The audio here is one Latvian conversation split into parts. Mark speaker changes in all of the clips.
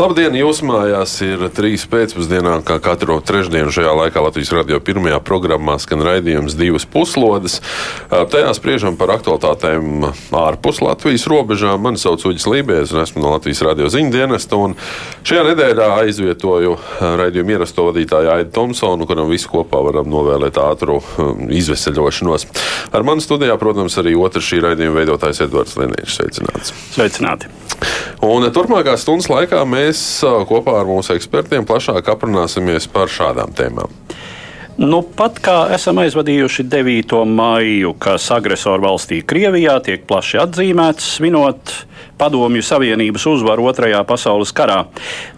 Speaker 1: Labdien! Jūsu mājās ir trīs pēcpusdienā, kā katru trešdienu šajā laikā Latvijas radio pirmajā programmā skan raidījums divas puslodes. Tajā spriežam par aktualitātēm ārpus Latvijas robežām. Mani sauc Uģis Lībijs, un esmu no Latvijas radio ziņu dienesta. Šajā nedēļā aizvietoju raidījumu ierasto vadītāju Aidu Tomsonu, kuram visu kopā varam novēlēt ātru izveseļošanos. Ar mani studijā, protams, arī otrs šī raidījuma veidotājs Edvards Liniņš. Sveicināts!
Speaker 2: Sveicināti!
Speaker 1: Un turpmākās stundas laikā mēs kopā ar mūsu ekspertiem plašāk aprunāsimies par šādām tēmām.
Speaker 2: Nu, pat kā esam aizvadījuši 9. maiju, kas agresoru valstī Krievijā tiek plaši atzīmēts, svinot Padomju Savienības uzvaru Otrajā pasaules karā.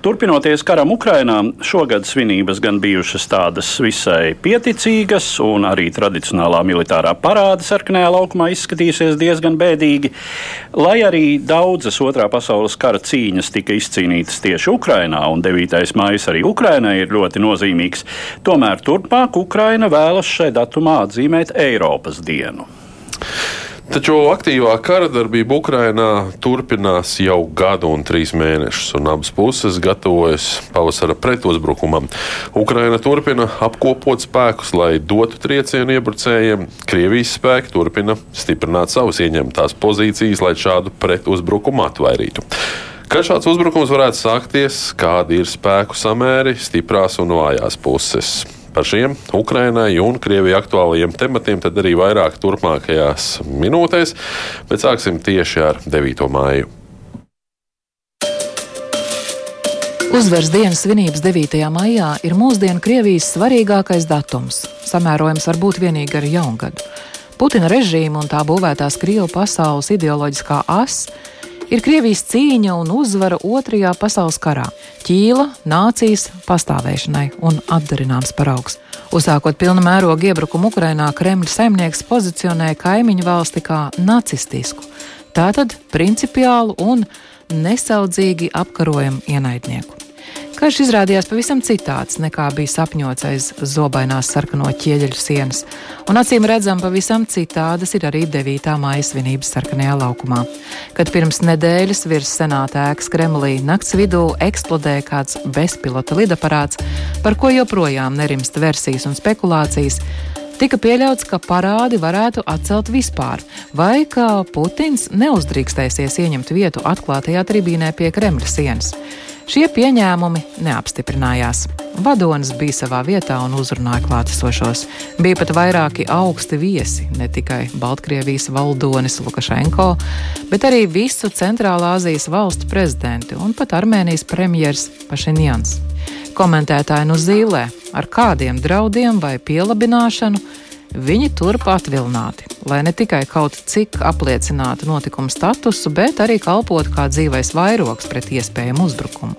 Speaker 2: Turpinoties karam Ukrainā, šogad svinības gan bijušas tādas visai pieticīgas, un arī tradicionālā militārā parāda sarkanajā laukumā izskatījusies diezgan bēdīgi. Lai arī daudzas Otrā pasaules kara cīņas tika izcīnītas tieši Ukrainā, un 9. maija arī Ukrainai ir ļoti nozīmīgs, tomēr turpmāk Ukraina vēlas šai datumā atzīmēt Eiropas dienu.
Speaker 1: Taču aktīvā kara darbība Ukrainā turpinās jau gadu un trīs mēnešus, un abas puses gatavojas pavasara pretuzbrukumam. Ukraina turpina apkopot spēkus, lai dotu triecienu iebrucējiem. Krievijas spēki turpina stiprināt savas ieņemtās pozīcijas, lai šādu pretuzbrukumu atvairītu. Kad šāds uzbrukums varētu sākties, kādi ir spēku samēri stiprās un vājās puses? Par šiem Ukrainai un Krievijai aktuālajiem tematiem tad arī vairāk turpmākajās minūtēs, bet sāksim tieši ar 9. māju.
Speaker 3: Uzvaras dienas svinības 9. maijā ir mūsdienu Krievijas svarīgākais datums, samērojams varbūt vienīgi ar jaungadu. Putina režīma un tā būvētās Krievu pasaules ideoloģiskā asa ir Krievijas cīņa un uzvara Otrajā pasaules karā, ķīla nācijas pastāvēšanai un atdarināms paraugs. Uzsākot pilna mēroga iebrukumu Ukrainā, Kremļa saimnieks pozicionēja kaimiņu valsti kā nacistisku, tātad principiālu un nesaudzīgi apkarojamu ienaidnieku. Karš izrādījās pavisam citāds nekā bija sapņots aiz zobainās sarkano ķieģeļu sienas, un acīm redzam, pavisam citādas ir arī 9. māja svinības sarkanajā laukumā. Kad pirms nedēļas virs senāta ēkas Kremlī nakts vidū eksplodēja kāds bezpilota lidaparāts, par ko joprojām nerimst versijas un spekulācijas, tika pieļauts, ka parādi varētu atcelt vispār, vai ka Putins neuzdrīkstēsies ieņemt vietu atklātajā tribīnē pie Kremļa sienas. Šie pieņēmumi neapstiprinājās. Vadonis bija savā vietā un uzrunāja klātesošos. Bija pat vairāki augsti viesi, ne tikai Baltkrievijas valdonis Lukašenko, bet arī visu Centrālā Azijas valstu prezidenti un pat Armēnijas premjers Pašinjans. Komentētāji nu zīlē, ar kādiem draudiem vai pielabināšanu Viņi turp atvilināti, lai ne tikai kaut cik apliecinātu notikumu statusu, bet arī kalpotu kā dzīvais vairogs pret iespējamu uzbrukumu.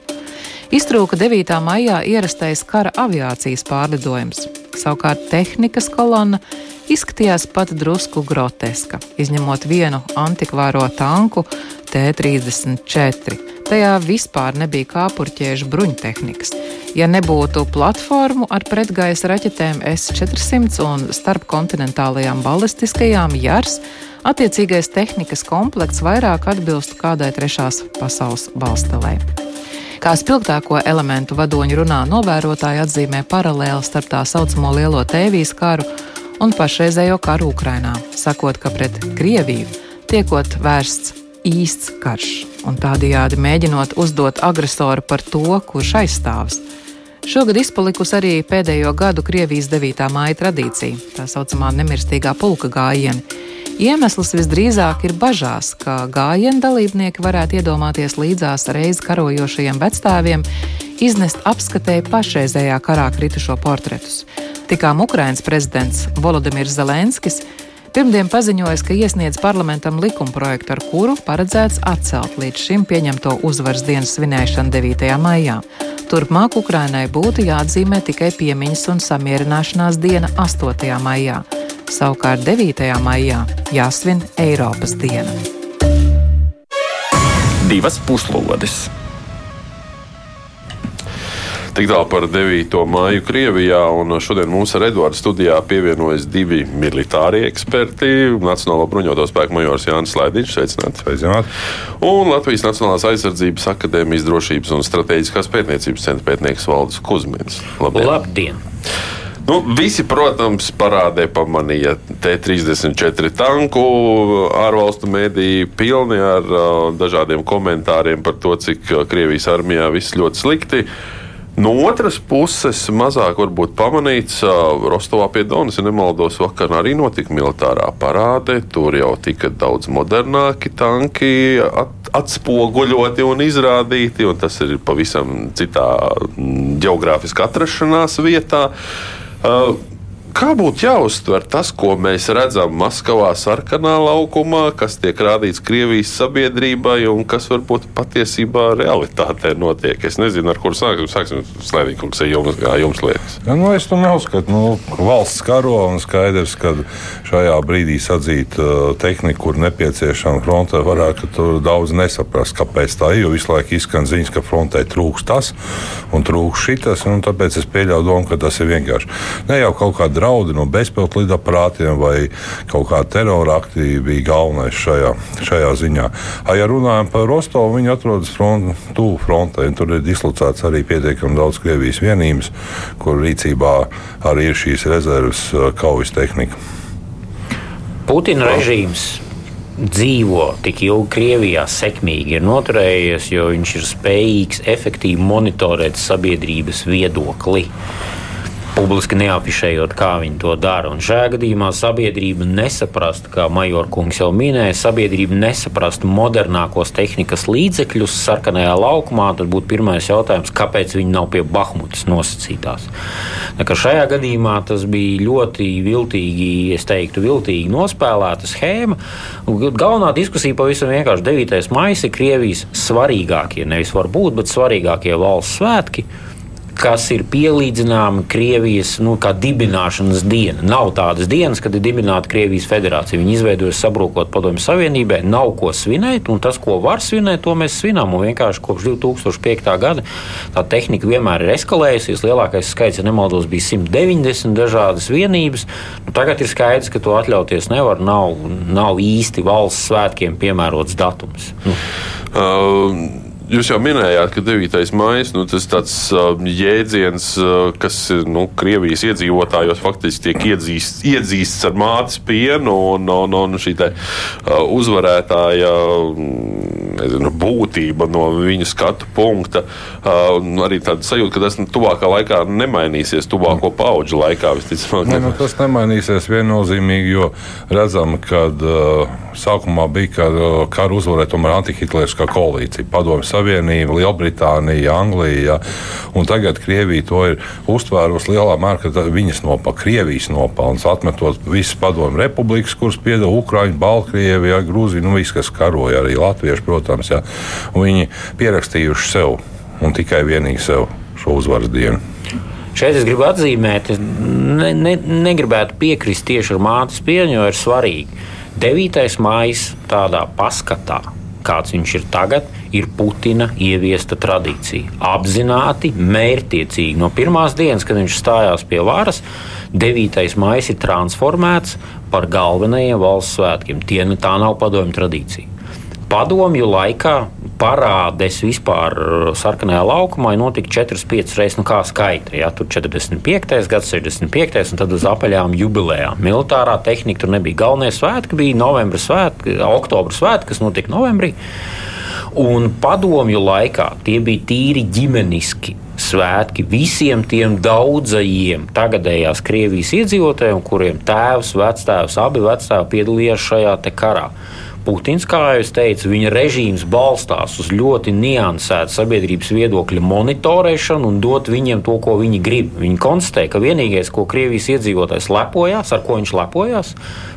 Speaker 3: Iztrūka 9. maijā ierastais kara aviācijas pārlidojums. Savukārt tehnikas kolonna izskatījās pat drusku groteska, izņemot vienu antikvāro tanku T-34. Tajā vispār nebija kāpurķiežu bruņtehnikas. Ja nebūtu platformu ar pretgaisa raķetēm S-400 un starpkontinentālajām balistiskajām JARS, attiecīgais tehnikas komplekts vairāk atbilstu kādai trešās pasaules valstelē. Kā spilgtāko elementu vadoņu runā novērotāji atzīmē paralēli starp tā saucamo lielo tēvijas karu un pašreizējo karu Ukrainā, sakot, ka pret Krieviju tiekot vērsts īsts karš un tādējādi mēģinot uzdot agresoru par to, kurš aizstāvs. Šogad izpalikusi arī pēdējo gadu Krievijas 9. māja tradīcija, tā saucamā nemirstīgā pulka gājiena. Iemesls visdrīzāk ir bažās, ka gājienu dalībnieki varētu iedomāties līdzās reiz karojošajiem vecstāviem, iznest apskatēji pašreizējā karā kritušo portretus. Tikām Ukrainas prezidents Volodimirs Zelenskis Pirmdien paziņoja, ka iesniedz parlamentam likumprojektu, ar kuru paredzēts atcelt līdz šim pieņemto uzvaras dienas svinēšanu 9. maijā. Turpmāk Ukrainai būtu jāatzīmē tikai piemiņas un samierināšanās diena 8. maijā. Savukārt 9. maijā jāsvin Eiropas diena.
Speaker 4: Divas puslodes!
Speaker 1: Tik tālu par 9. māju Krievijā, un šodien mums ar Eduardu studijā pievienojas divi militārie eksperti. Nacionālo bruņoto spēku majors Jānis Laidiņš, sveicināts.
Speaker 5: Sveicināt.
Speaker 1: Un Latvijas Nacionālās aizsardzības akadēmijas drošības un strateģiskās pētniecības centra pētnieks Valdis Kuzmins.
Speaker 6: Labdien! Labdien.
Speaker 1: Nu, visi, protams, parādē pamanīja T-34 tanku, ārvalstu mēdīju pilni ar uh, dažādiem komentāriem par to, cik Krievijas armijā viss ļoti slikti. No otras puses, mazāk varbūt pamanīts, Rostovā pie Donas, ja nemaldos, vakar arī notika militārā parāde. Tur jau tika daudz modernāki tanki at, atspoguļoti un izrādīti, un tas ir pavisam citā geogrāfiskā atrašanās vietā. Uh, Kā būtu jāuztver tas, ko mēs redzam Maskavā, sarkanā laukumā, kas tiek rādīts Krievijas sabiedrībai un kas varbūt patiesībā realitātē notiek? Es nezinu, ar kuru sāksim. Sāksim Slēdīgi, kungs, jums, kā jums liekas.
Speaker 5: Ja, nu, es to neuzskatu. Nu, valsts karo un skaidrs, ka šajā brīdī sadzīt uh, tehniku, kur nepieciešama frontē, varētu tur daudz nesaprast, kāpēc tā ir. Jo visu laiku izskan ziņas, ka frontē trūks tas un trūks šitas. Un tāpēc es pieļauju domu, ka tas ir vienkārši ne jau kaut kāda draudi no bezpilota lidaparātiem vai kaut kāda terora akti bija galvenais šajā, šajā ziņā. Ja runājam par Rostovu, viņi atrodas front, tuvu frontē. Tur ir dislocēts arī pietiekami daudz Krievijas vienības, kur rīcībā arī ir šīs rezerves kaujas tehnika.
Speaker 6: Putina režīms dzīvo tik ilgi Krievijā, sekmīgi ir noturējies, jo viņš ir spējīgs efektīvi monitorēt sabiedrības viedokli publiski neafišējot, kā viņi to dara. Un šajā gadījumā sabiedrība nesaprast, kā Majorkungs jau minēja, sabiedrība nesaprast modernākos tehnikas līdzekļus sarkanajā laukumā, tad būtu pirmais jautājums, kāpēc viņi nav pie Bahmutas nosacītās. Šajā gadījumā tas bija ļoti viltīgi, es teiktu, viltīgi nospēlēta schēma. Galvenā diskusija pavisam vienkārši 9. maija ir Krievijas svarīgākie, nevis varbūt, bet svarīgākie valsts svētki kas ir pielīdzināma Krievijas nu, dibināšanas diena. Nav tādas dienas, kad ir dibināta Krievijas federācija. Viņi izveidojas sabrūkot Padomju Savienībai, nav ko svinēt, un tas, ko var svinēt, to mēs svinām. Un vienkārši kopš 2005. gada tā tehnika vienmēr ir eskalējusies. Lielākais skaits, ja nemaldos, bija 190 dažādas vienības. Nu, tagad ir skaidrs, ka to atļauties nevar. Nav, nav īsti valsts svētkiem piemērots datums. Nu.
Speaker 1: Uh, Jūs jau minējāt, ka 9. maija nu, tas tāds uh, jēdziens, uh, kas nu, Krievijas iedzīvotājos faktiski tiek iedzīsts, iedzīsts ar mātes pienu, un, un, un šī te, uh, uzvarētāja mm, nezinu, būtība no viņa skatu punkta. Uh, arī tāda sajūta, ka tas nu, tuvākā laikā nemainīsies, tuvāko pauģu laikā.
Speaker 5: Ne, nu, tas nemainīsies viennozīmīgi, jo redzam, ka uh, sākumā bija, uh, karu uzvarēja tomēr antihitleriskā koalīcija. Savienība, Lielbritānija, Anglija. Ja? Tagad Krievija to ir uztvērusi lielā mērā, ka viņas nopelna, Krievijas nopelns, atmetot visas padomju republikas, kuras piedalās Ukraiņa, Baltkrievija, ja, Grūzija, nu viss, kas karoja, arī Latvieši, protams. Ja? Viņi pierakstījuši sev un tikai vienīgi sev šo uzvaras dienu.
Speaker 6: Šeit es gribu atzīmēt, es ne, ne, negribētu piekrist tieši ar mātes pienu, jo ir svarīgi. 9. maija tādā paskatā, kāds viņš ir tagad, ir Putina ieviesta tradīcija. Apzināti, mērķtiecīgi no pirmās dienas, kad viņš stājās pie varas, 9. maija ir transformēts par galvenajiem valsts svētkiem. Tie, tā nav padomju tradīcija. Padomju laikā parādes vispār sarkanajā laukumā notika 4-5 reizes, nu kā skaitri. Ja, tur 45. gads, 65. un tad uz apaļām jubilejām. Militārā tehnika tur nebija. Galvenie svētki bija novembra svētki, oktobra svētki, kas notika novembrī. Un padomju laikā tie bija tīri ģimeniski svētki visiem tiem daudzajiem tagadējās Krievijas iedzīvotājiem, kuriem tēvs, vectēvs, abi vectēvi piedalījās šajā karā. Putins, kā jau teicu, viņa režīms balstās uz ļoti niansētu sabiedrības viedokļa monitorēšanu un dot viņiem to, ko viņi grib. Viņi konstatē, ka vienīgais, ko Krievijas iedzīvotājs lepojās, ar ko viņš lepojās,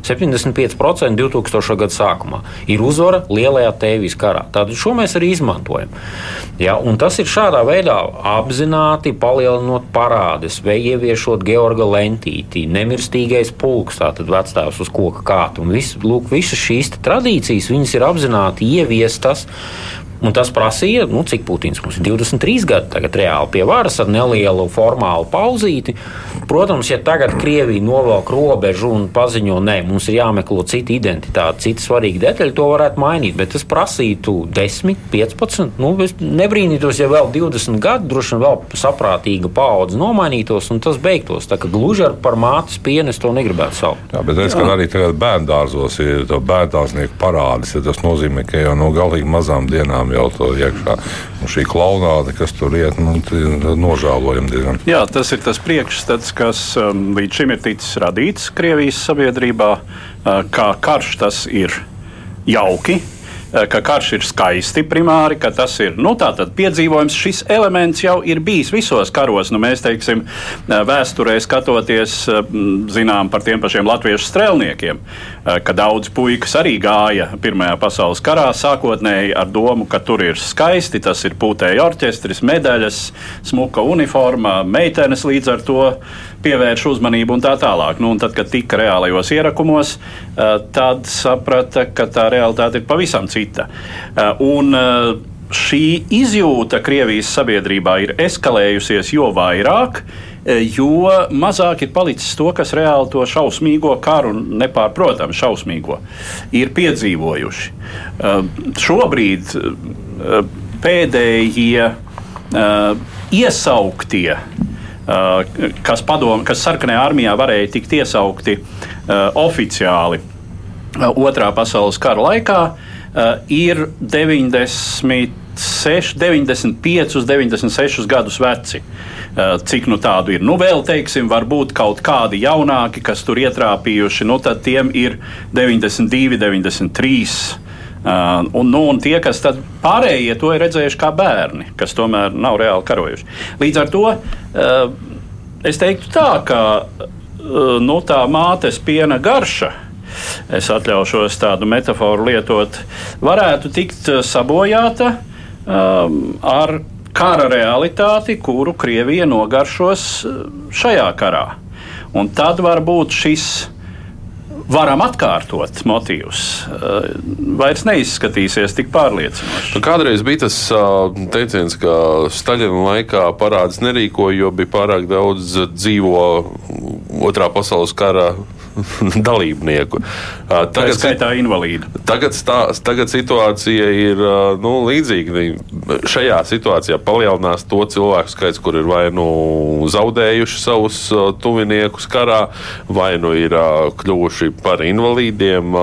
Speaker 6: 75% 2000. gada sākumā ir uzvara lielajā tēvijas karā. Tātad šo mēs arī izmantojam. Ja, tas ir šādā veidā apzināti palielinot parādes vai ieviešot Georga lentīti, nemirstīgais pulks, tātad vecstāvs uz koka kātu. Un vis, lūk, visas šīs tradīcijas viņas ir apzināti ieviestas Un tas prasīja, nu, cik Putins mums ir 23 gadi, tagad reāli pie varas ar nelielu formālu pauzīti. Protams, ja tagad Krievija novelk robežu un paziņo, nē, mums ir jāmeklē cita identitāte, cita svarīga detaļa, to varētu mainīt. Bet tas prasītu 10, 15. Nu, nebrīnītos, ja vēl 20 gadi, droši vien vēl saprātīga paudze nomainītos un tas beigtos. Tā kā gluži ar par mātes pienu es to negribētu saukt.
Speaker 5: Jā, bet es arī tagad bērnu dārzos ir bērndārznieku parādis. Ja tas nozīmē, ka jau no galīgi mazām dienām ņemam jau to iekšā. Un šī klaunāde, kas tur iet, nu, nožēlojam diezgan.
Speaker 2: Jā, tas ir tas priekšstats, kas um, līdz šim ir ticis radīts Krievijas sabiedrībā, uh, kā karš tas ir jauki ka karš ir skaisti primāri, ka tas ir nu, piedzīvojums. Šis elements jau ir bijis visos karos. Nu, mēs teiksim, eh, vēsturē skatoties, eh, zinām par tiem pašiem latviešu strēlniekiem, ka daudz puikas arī gāja Pirmajā pasaules karā sākotnēji ar domu, ka tur ir skaisti, tas ir pūtēji orķestris, medaļas, smuka uniforma, meitenes līdz ar to pievērš uzmanību un tā tālāk. Nu, un tad, kad tika reālajos ierakumos, eh, tad saprata, ka tā realitāte ir pavisam cita. Eh, un, eh, Šī izjūta Krievijas sabiedrībā ir eskalējusies jo vairāk, jo mazāk ir palicis to, kas reāli to šausmīgo karu, nepārprotami šausmīgo, ir piedzīvojuši. Šobrīd pēdējie iesauktie kas, padom, kas sarkanajā armijā varēja tikt iesaukti uh, oficiāli uh, Otrā pasaules kara laikā, ir 96, 95, 96 gadus veci. Cik nu tādu ir? Nu, vēl teiksim, varbūt kaut kādi jaunāki, kas tur ietrāpījuši, nu, tad tiem ir 92, 93. Un, nu, un tie, kas pārējie to ir redzējuši kā bērni, kas tomēr nav reāli karojuši. Līdz ar to es teiktu tā, ka nu, tā mātes piena garša. Es atļaušos tādu metaforu lietot, varētu tikt sabojāta um, ar kara realitāti, kuru Krievija nogaršos šajā karā. Un tad varbūt šis varam atkārtot motīvus, eh, vairs neizskatīsies tik pārliecinoši.
Speaker 1: Nu, kādreiz bija tas teiciens, ka Staļina laikā parāds nerīkoja, jo bija pārāk daudz dzīvo otrā pasaules kara dalībnieku.
Speaker 2: Tagad, Tā skaitā invalīdu.
Speaker 1: Tagad, stā, tagad situācija ir nu, līdzīga. Šajā situācijā palielinās to cilvēku skaits, kur ir vai nu zaudējuši savus tuviniekus karā, vai nu ir kļuvuši par invalīdiem.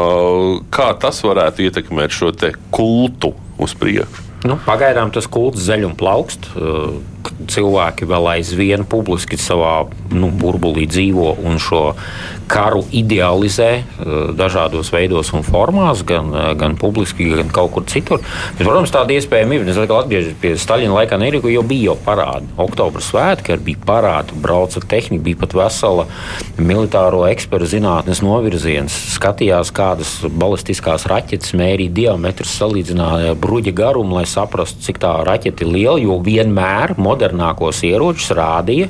Speaker 1: Kā tas varētu ietekmēt šo kultu uz priekšu?
Speaker 6: Nu, pagaidām tas kults zeļ un plaukst. Cilvēki vēl aizvien publiski savā nu, burbulī dzīvo un šo karu idealizē eh, dažādos veidos un formās, gan, eh, gan publiski, gan kaut kur citur. Bet, protams, tāda iespēja ir. Es atgriežos pie Staļina laikā, Neriku, jo bija jau parādi. Oktobra svētki bija parādi, brauca tehnika, bija pat vesela militāro ekspertu zinātnes novirziens. Skatījās, kādas balistiskās raķetes mērīja diametrus, salīdzināja bruģa garumu, lai saprastu, cik tā raķete ir liela, jo vienmēr modernākos ieročus rādīja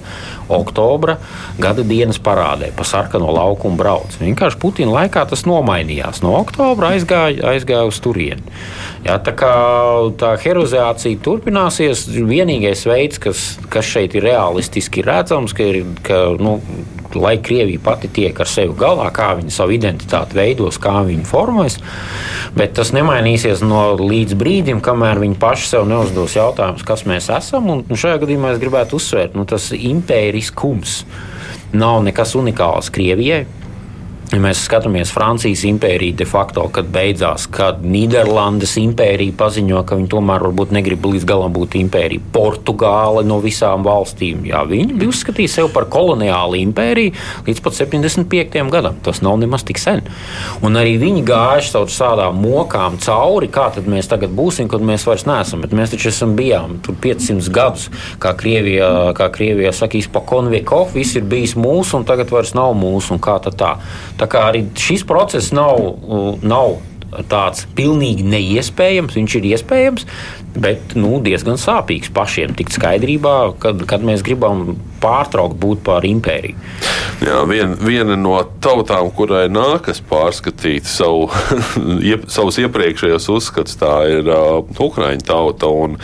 Speaker 6: oktobra gada dienas parādē pa sarkano laukumu brauc. Vienkārši Putina laikā tas nomainījās. No oktobra aizgāja, aizgāja uz turieni. Jā, tā kā tā herozācija turpināsies, vienīgais veids, kas, kas šeit ir realistiski redzams, ka ir, ka, nu, lai Krievija pati tiek ar sevi galā, kā viņa savu identitāti veidos, kā viņa formuēs. Bet tas nemainīsies no līdz brīdim, kamēr viņi paši sev neuzdos jautājumus, kas mēs esam. Un šajā gadījumā es gribētu uzsvērt, nu, tas impēriskums nav nekas unikāls Krievijai. Ja mēs skatāmies Francijas impēriju de facto, kad beidzās, kad Nīderlandes impērija paziņo, ka viņi tomēr varbūt negrib līdz galam būt impērija. Portugāle no visām valstīm. Jā, viņi bija uzskatījuši sevi par koloniālu impēriju līdz pat 75. gadam. Tas nav nemaz tik sen. Un arī viņi gājuši caur tādām mokām cauri, kā tad mēs tagad būsim, kad mēs vairs neesam. Bet mēs taču esam bijām tur 500 gadus, kā Krievijā, kā Krievijā saka, izpakonvieko, viss ir bijis mūsu un tagad vairs nav mūsu. Kā tā? Tā kā arī šis process nav, nav tāds pilnīgi neiespējams, viņš ir iespējams, bet nu, diezgan sāpīgs pašiem tikt skaidrībā, kad, kad mēs gribam pārtraukt būt par impēriju.
Speaker 1: Jā, vien, viena no tautām, kurai nākas pārskatīt savu, iep, savus iepriekšējos uzskatus, tā ir uh, Ukraiņu tauta. Un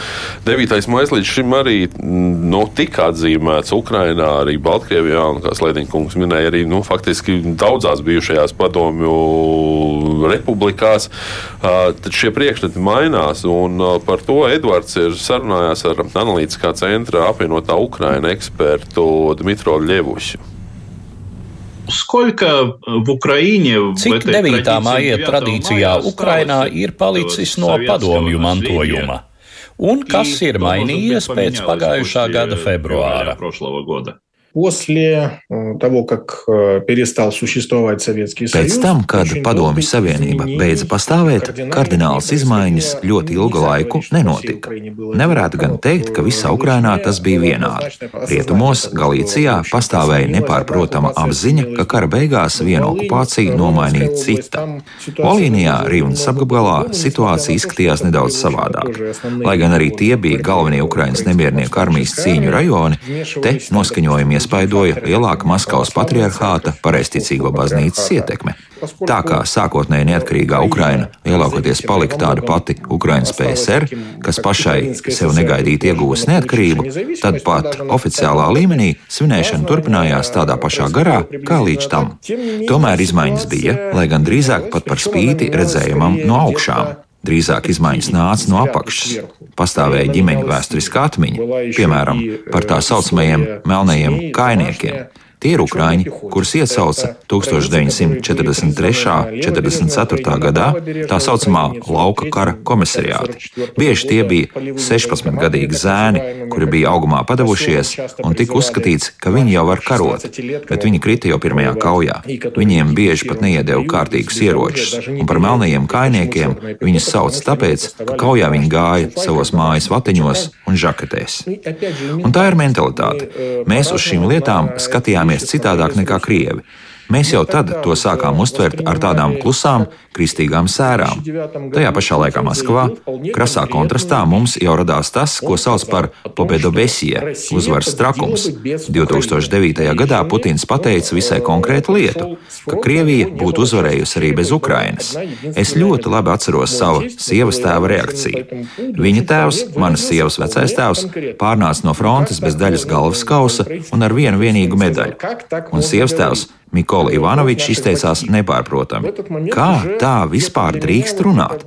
Speaker 1: 9. maija līdz šim arī nu, tika atzīmēts Ukraiņā, arī Baltkrievijā, un kā Slēdiņkungs minēja, arī nu, faktiski daudzās bijušajās padomju republikās. Uh, tad šie priekšstati mainās, un par to Edvards ir sarunājās ar analītiskā centra apvienotā Ukraina ekspertu Dmitro Ļevušu.
Speaker 7: Cik 9. māja tradīcijā Ukrainā ir palicis no padomju mantojuma? Un kas ir mainījies pēc pagājušā gada februāra?
Speaker 8: После того, как перестал существовать Советский Союз,
Speaker 9: Pēc tam, kad Padomju Savienība beidza pastāvēt, kardināls izmaiņas ļoti ilgu laiku nenotika. Nevarētu gan teikt, ka visā Ukrainā tas bija vienādi. Rietumos, Galīcijā pastāvēja nepārprotama apziņa, ka kara beigās viena okupācija nomainīja cita. Volīnijā, Rīvas apgabalā, situācija izskatījās nedaudz savādāk. Lai gan arī tie bija galvenie Ukrainas nemiernieku armijas cīņu rajoni, te noskaņojumi iespaidoja lielāka Maskavas patriarchāta pareizticīgo baznīcas ietekme. Tā kā sākotnēji neatkarīgā Ukraina lielākoties palika tāda pati Ukrainas PSR, kas pašai sev negaidīti ieguvusi neatkarību, tad pat oficiālā līmenī svinēšana turpinājās tādā pašā garā kā līdz tam. Tomēr izmaiņas bija, lai gan drīzāk pat par spīti redzējumam no augšām. Drīzāk izmaiņas nāca no apakšas. Pastāvēja ģimeņu vēsturiskā atmiņa, piemēram, par tā saucamajiem melnajiem kainiekiem. Tie ir ukrāņi, kurus iesauca 1943. un 44. gadā tā saucamā lauka kara komisariāta. Bieži tie bija 16-gadīgi zēni, kuri bija augumā padavušies, un tika uzskatīts, ka viņi jau var karot, bet viņi krita jau pirmajā kaujā. Viņiem bieži pat neiedēva kārtīgus ieročus, un par melnajiem kainiekiem viņus sauc tāpēc, ka kaujā viņi gāja savos mājas vatiņos un žaketēs. Un tā ir mentalitāte. Mēs uz šīm lietām skatījāmies citādāk nekā krievi. Mēs jau tad to sākām uztvert ar tādām klusām, kristīgām sērām. Tajā pašā laikā Maskavā, krasā kontrastā, mums jau radās tas, ko sauc par pobedobesija, uzvaras trakums. 2009. gadā Putins pateica visai konkrētu lietu, ka Krievija būtu uzvarējusi arī bez Ukrainas. Es ļoti labi atceros savu sievas tēva reakciju. Viņa tēvs, manas sievas vecais tēvs, pārnāca no frontes bez daļas galvas kausa un ar vienu vienīgu medaļu. Un sievas tēvs Mikola Ivanovičs izteicās nepārprotami. Kā tā vispār drīkst runāt?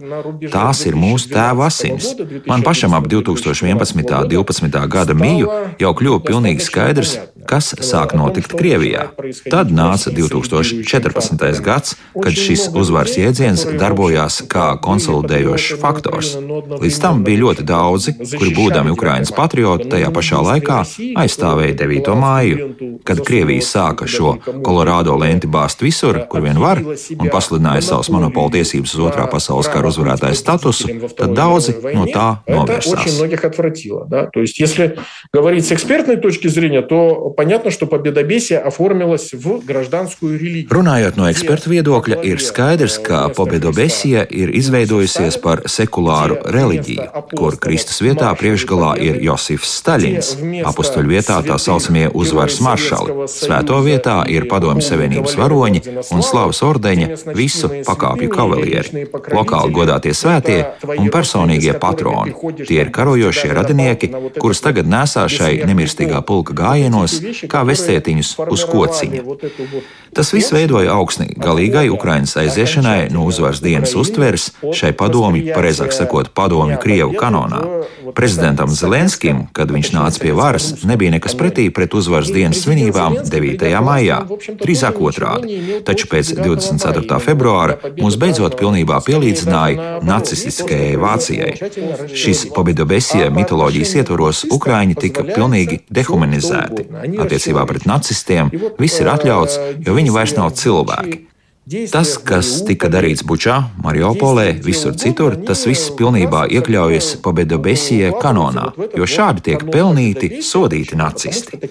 Speaker 9: Tās ir mūsu tēva asinis. Man pašam ap 2011. un 2012. gada miju jau kļuva pilnīgi skaidrs, kas sāk notikt Krievijā. Tad nāca 2014. gads, kad šis uzvaras jēdziens darbojās kā konsolidējošs faktors. Līdz tam bija ļoti daudzi, kuri būdami Ukraiņas patrioti, tajā pašā laikā aizstāvēja 9. māju, kad Krievija sāka šo Eldorado lenti bāzt visur, kur vien var, un pasludināja savus monopolu tiesības uz otrā pasaules kara uzvarētāju statusu, tad daudzi no tā novērsās. Runājot no ekspertu viedokļa, ir skaidrs, ka Pobedobesija ir izveidojusies par sekulāru reliģiju, kur Kristus vietā priekšgalā ir Josifs Staļins, apustuļu vietā tā saucamie uzvaras maršali, svēto vietā ir padomju savienības varoņi un slavas ordeņa visu pakāpju kavalieri, lokāli godātie svētie un personīgie patroni. Tie ir karojošie radinieki, kurus tagad nesā šai nemirstīgā pulka gājienos kā vestietiņus uz kociņa. Tas viss veidoja augsni galīgai Ukraiņas aiziešanai no uzvaras dienas uztveres šai padomju, pareizāk sakot, padomju Krievu kanonā. Prezidentam Zelenskim, kad viņš nāca pie varas, nebija nekas pretī pret uzvaras dienas svinībām 9. maijā. Drīzāk otrādi. Taču pēc 24. februāra mūs beidzot pilnībā pielīdzināja nacistiskajai Vācijai. Šīs Pobidobesie mitoloģijas ietvaros Ukraiņi tika pilnīgi dehumanizēti. Attiecībā pret nacistiem viss ir atļauts, jo viņi vairs nav cilvēki. Tas, kas tika darīts Bučā, Mariupolē, visur citur, tas viss pilnībā iekļaujas Pobedobesijē kanonā, jo šādi tiek pelnīti, sodīti nacisti.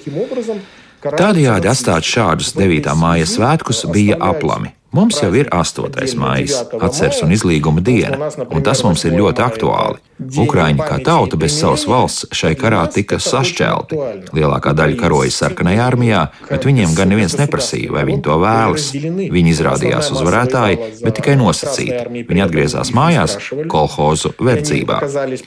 Speaker 9: Tādējādi atstāt šādus 9. māja svētkus bija aplami. Mums jau ir 8. maija, atceres un izlīguma diena, un tas mums ir ļoti aktuāli. Ukraiņi kā tauta bez savas valsts šai karā tika sašķelti. Lielākā daļa karoja sarkanajā armijā, bet viņiem gan neviens neprasīja, vai viņi to vēlas. Viņi izrādījās uzvarētāji, bet tikai nosacīti. Viņi atgriezās mājās, kolhozu verdzībā.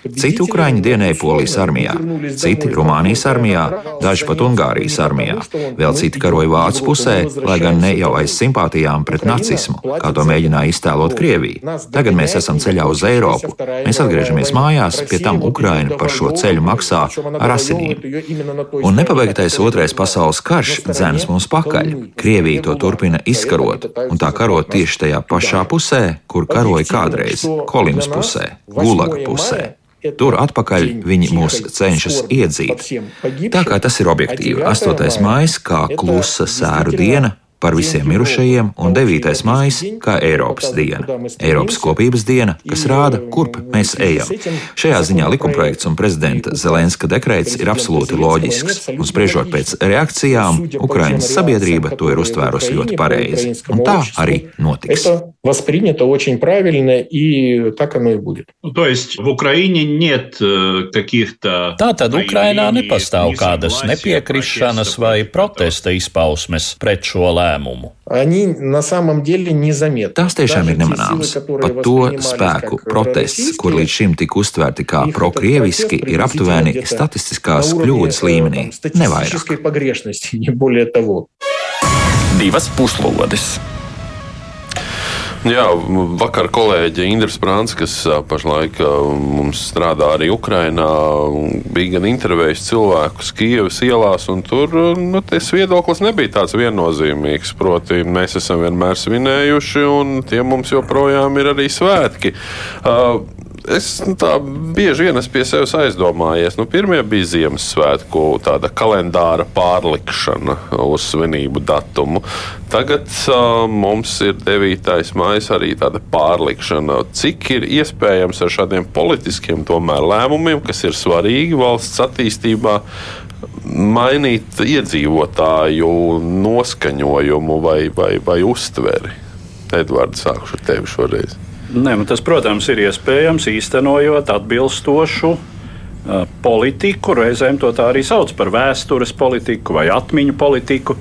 Speaker 9: Citi ukraiņi dienēja Polijas armijā, citi Rumānijas armijā, daži pat Ungārijas armijā. Vēl citi karoja Vācu pusē, lai gan ne jau aiz simpātijām pret nacismu, kā to mēģināja iztēlot Krievija. Tagad mēs esam ceļā uz Eiropu. Mēs atgriežamies mājās pie tam Ukraina par šo ceļu maksā ar asinīm. Un nepabeigtais otrais pasaules karš dzēnas mums pakaļ. Krievija to turpina izkarot, un tā karot tieši tajā pašā pusē, kur karoja kādreiz - Kolimas pusē, Gulaga pusē. Tur atpakaļ viņi mūs cenšas iedzīt. Tā kā tas ir objektīvi, 8. maija kā klusa sēru diena par visiem mirušajiem, un 9. maija kā Eiropas diena. Eiropas kopības diena, kas rāda, kurp mēs ejam. Šajā ziņā likumprojekts un prezidenta Zelenska dekrets ir absolūti loģisks, un spriežot pēc reakcijām, Ukraiņas sabiedrība to ir uztvērusi ļoti pareizi. Un tā arī notiks.
Speaker 8: Воспринято очень правильно, и так оно и будет.
Speaker 2: То есть в Украине нет каких-то...
Speaker 7: Tātad Ukrainā nepastāv kādas nepiekrišanas vai protesta izpausmes pret šo lēmumu lēmumu.
Speaker 9: Tās tiešām ir nemanāmas. Pat to spēku protests, kur līdz šim tika uztvērti kā prokrieviski, ir aptuveni statistiskās kļūdas līmenī. Nevairāk.
Speaker 4: Divas puslodes!
Speaker 1: Jā, vakar kolēģi Indra Sprāns, kas pašlaik mums strādā arī Ukrainā, bija gan intervējis cilvēkus Kievas ielās, un tur nu, tas viedoklis nebija tāds viennozīmīgs. Proti, mēs esam vienmēr svinējuši, un tie mums joprojām ir arī svētki. Uh, es nu, tā bieži vien pie sevis aizdomājies. Nu, pirmie bija Ziemassvētku kalendāra pārlikšana uz svinību datumu. Tagad uh, mums ir 9. maija arī tāda pārlikšana. Cik ir iespējams ar šādiem politiskiem tomēr, lēmumiem, kas ir svarīgi valsts attīstībā, mainīt iedzīvotāju noskaņojumu vai, vai, vai uztveri? Edvards, sākšu ar tevi šoreiz.
Speaker 2: Nē, nu tas, protams, ir iespējams īstenojot atbilstošu politiku. Reizēm to tā arī sauc par vēstures politiku vai atmiņu politiku,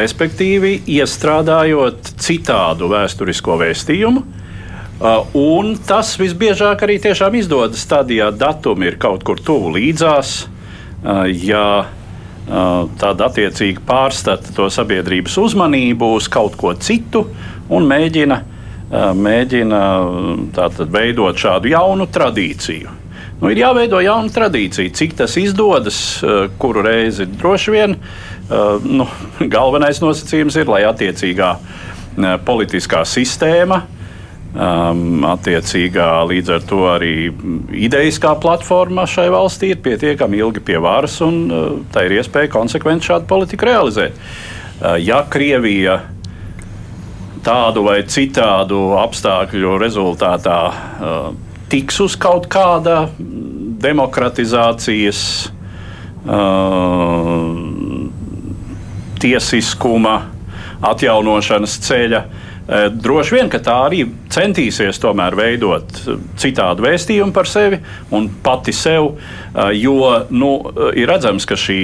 Speaker 2: respektīvi iestrādājot citādu vēsturisko vēstījumu. Un tas visbiežāk arī tiešām izdodas tad, ja datumi ir kaut kur tuvu līdzās, ja tad attiecīgi pārstata to sabiedrības uzmanību uz kaut ko citu un mēģina mēģina tātad, veidot šādu jaunu tradīciju. Nu, ir jāveido jauna tradīcija. Cik tas izdodas, kuru reizi droši vien nu, galvenais nosacījums ir, lai attiecīgā politiskā sistēma, Um, attiecīgā līdz ar to arī idejiskā platforma šai valstī ir pietiekami ilgi pie varas, un tā ir iespēja konsekventi šādu politiku realizēt. Ja Krievija uh, tādu vai citādu apstākļu rezultātā uh, tiks uz kaut kāda demokratizācijas, uh, tiesiskuma, atjaunošanas ceļa. Uh, droši vien, ka tā arī centīsies tomēr veidot citādu vēstījumu par sevi un pati sev, uh, jo nu, ir redzams, ka šī,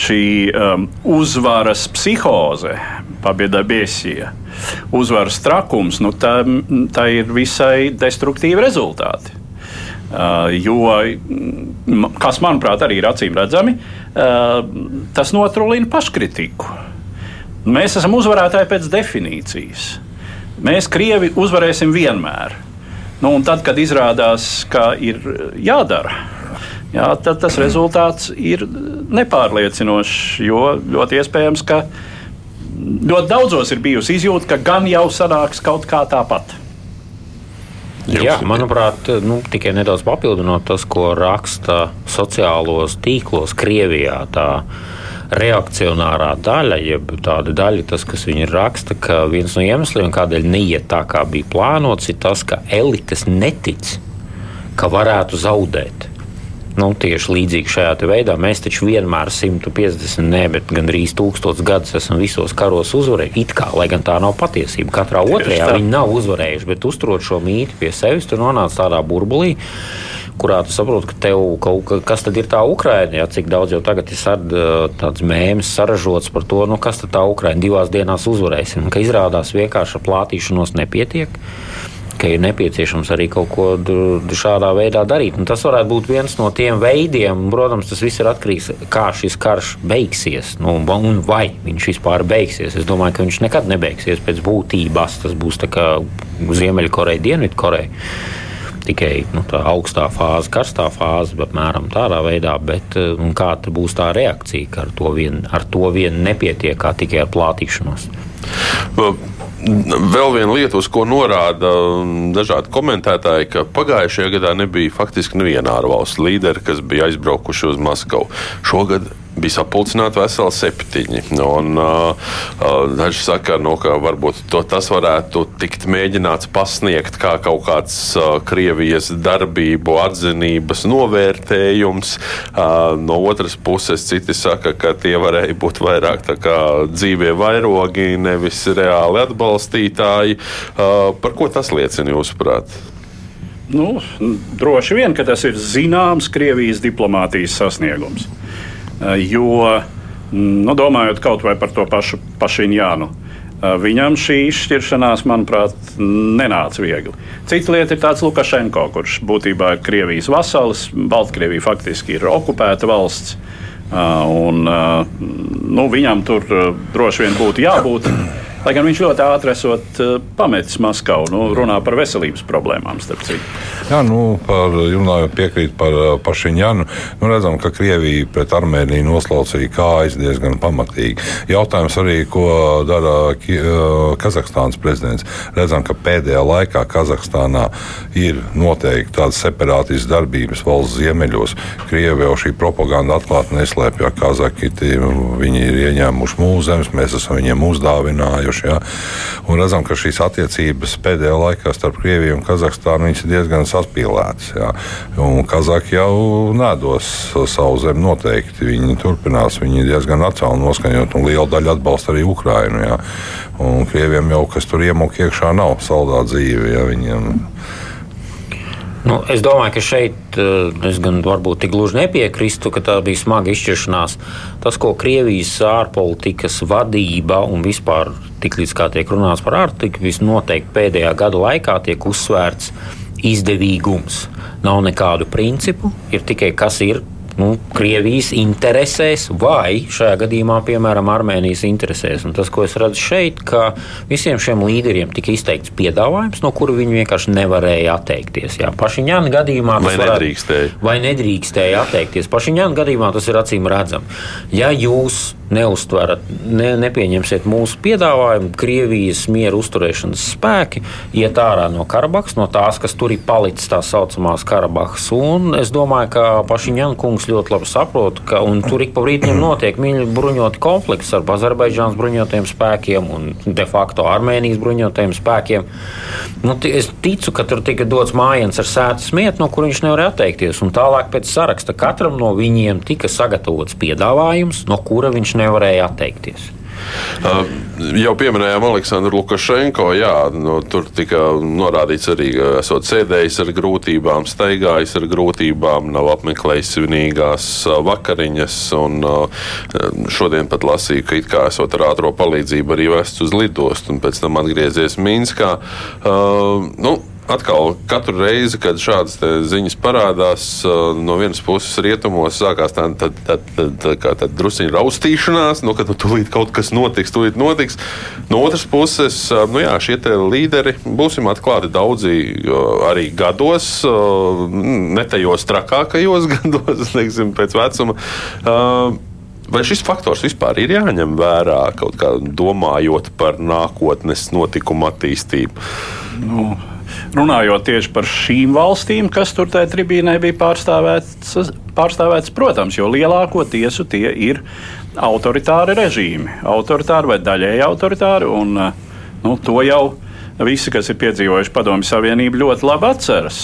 Speaker 2: šī um, uzvaras psihoze, pabieda biesija, uzvaras trakums, nu, tā, tā ir visai destruktīvi rezultāti. Uh, jo, kas manuprāt arī ir acīm redzami, uh, tas notrūlina paškritiku. Mēs esam uzvarētāji pēc definīcijas. Mēs, Krievi, uzvarēsim vienmēr. Nu, tad, kad izrādās, ka ir jādara, jā, tad tas rezultāts ir nepārliecinošs. Jo ļoti iespējams, ka ļoti daudzos ir bijusi izjūta, ka gan jau sanāks kaut kā tāpat.
Speaker 6: Jā, manuprāt, nu, tikai nedaudz papildinot tas, ko raksta sociālos tīklos Krievijā. Tā reakcionārā daļa, jeb tāda daļa, tas, kas viņi raksta, ka viens no iemesliem, kādēļ neiet tā, kā bija plānots, ir tas, ka elites netic, ka varētu zaudēt. Nu, tieši līdzīgi šajā veidā. Mēs taču vienmēr 150, ne, bet gandrīz 1000 gadus esam visos karos uzvarējuši. It kā, lai gan tā nav patiesība, katrā otrajā viņi nav uzvarējuši, bet uzturot šo mītu pie sevis, tur nonāca tādā burbulī kurā tu saproti, ka tev kaut kas tad ir tā Ukraina, ja, cik daudz jau tagad ir sard, tāds mēms saražots par to, nu, kas tad tā Ukraina divās dienās uzvarēsim, ka izrādās vienkārši ar plātīšanos nepietiek ka ir nepieciešams arī kaut ko šādā veidā darīt. Un tas varētu būt viens no tiem veidiem, protams, tas viss ir atkarīgs no tā, kā šis karš beigsies nu, un vai viņš vispār beigsies. Es domāju, ka viņš nekad nebeigsies pēc būtības. Tas būs kā Ziemeļkoreja, Dienvidkoreja. Tikai nu, tā augstā fāze, karstā fāze, apmēram tādā veidā, bet kāda būs tā reakcija, ka ar to vien, ar to vien nepietiek kā tikai ar plātīšanos.
Speaker 1: Vēl viena lieta, uz ko norāda dažādi komentētāji, ka pagājušajā gadā nebija faktiski neviena ārvalstu līderi, kas bija aizbraukuši uz Maskavu. Šogad bija sapulcināti veseli septiņi. Un, uh, daži saka, nu, ka varbūt to, tas varētu tikt mēģināts pasniegt kā kaut kāds uh, Krievijas darbību atzinības novērtējums. Uh, no otras puses, citi saka, ka tie varēja būt vairāk dzīvie vairogi, nevis reāli atbalstītāji. Uh, par ko tas liecina jūsuprāt?
Speaker 2: Nu, droši vien, ka tas ir zināms Krievijas diplomātijas sasniegums. Eh, jo, mm, nu, domājot kaut vai par to pašu Pašiņānu, eh, viņam šī izšķiršanās, manuprāt, nenāca viegli. Cita lieta ir tāds Lukašenko, kurš būtībā ir Krievijas vasalis. Baltkrievija faktiski ir okupēta valsts. Eh, un, nu, viņam tur droši vien būtu jābūt. Lai gan viņš ļoti ātri esot uh, pametis Maskavu, nu, runā par veselības problēmām.
Speaker 5: Jā, nu, par, runājot piekrīt par uh, Pašiņanu, nu, redzam, ka Krievija pret Armēniju noslaucīja kājas diezgan pamatīgi. Jautājums arī, ko dara uh, Kazahstānas prezidents. Redzam, ka pēdējā laikā Kazahstānā ir noteikti tādas separātistas darbības valsts ziemeļos. Krievija jau šī propaganda atklāti neslēpj, ka Kazaki viņi ir ieņēmuši mūsu zemes, mēs esam viņiem uzdāvinājuši bijuši. Ja? Un redzam, ka šīs attiecības pēdējā laikā starp Krieviju un Kazahstānu ir diezgan saspīlētas. Kazaki jau nedos savu zemi noteikti. Viņi turpinās, viņi ir diezgan nacionāli noskaņot, un liela daļa atbalsta arī Ukrainu. Ja? Un Krieviem jau kas tur iemūk iekšā nav saldā dzīve. Ja? Viņiem,
Speaker 6: Nu, es domāju, ka šeit eh, es gan varbūt tik gluži nepiekrīstu, ka tā bija smaga izšķiršanās. Tas, ko Krievijas ārpolitikas vadība un vispār tik līdz kā tiek runāts par ārpolitiku, visnotaļ pēdējā gada laikā tiek uzsvērts izdevīgums. Nav nekādu principu, ir tikai kas ir nu, Krievijas interesēs vai šajā gadījumā, piemēram, Armēnijas interesēs. Un tas, ko es redzu šeit, ka visiem šiem līderiem tika izteikts piedāvājums, no kura viņi vienkārši nevarēja atteikties. Jā, Pašiņāna gadījumā
Speaker 1: tas vai nedrīkstēja.
Speaker 6: Vai nedrīkstēja atteikties. Pašiņāna gadījumā tas ir acīm redzams. Ja jūs neuztverat, ne, nepieņemsiet mūsu piedāvājumu, Krievijas mieru uzturēšanas spēki iet ārā no Karabahas, no tās, kas tur ir palicis tā saucamās Karabahas. Un es domāju, ka Pašiņāna kungs kungs ļoti labi saprot, ka tur ik pa brīdim notiek bruņoti konflikts ar Azerbaidžānas bruņotajiem spēkiem un de facto Armēnijas bruņotajiem spēkiem. Nu, es ticu, ka tur tika dots mājiens ar sēdes mietu, no kur viņš nevarēja atteikties. Un tālāk pēc saraksta katram no viņiem tika sagatavots piedāvājums, no kura viņš nevarēja atteikties.
Speaker 1: Uh, jau pieminējām Aleksandru Lukašenko. Jā, nu, tur tika norādīts arī, ka esot sēdējis ar grūtībām, staigājis ar grūtībām, nav apmeklējis svinīgās uh, vakariņas. Un, uh, šodien pat lasīju, ka it kā esot ar ātrā palīdzību arī vests uz lidostu un pēc tam atgriezies Minskā. Uh, nu, atkal katru reizi, kad šādas ziņas parādās, no vienas puses rietumos sākās tā, tā, tā, tā, tā, tā druskuļa raustīšanās, nu, ka nu, tūlīt kaut kas notiks, tūlīt notiks. No otras puses, nu, jā, šie līderi, būsim atklāti, daudzi arī gados, ne tajos trakākajos gados, teiksim, pēc vecuma Vai šis faktors vispār ir jāņem vērā, kaut kā domājot par nākotnes notikumu attīstību?
Speaker 2: Nu, runājot tieši par šīm valstīm, kas tur tajā tribīnē bija pārstāvēts, pārstāvēts, protams, jo lielāko tiesu tie ir autoritāri režīmi, autoritāri vai daļēji autoritāri. Un, nu, to jau visi, kas ir piedzīvojuši Padomju Savienību, ļoti labi atceras.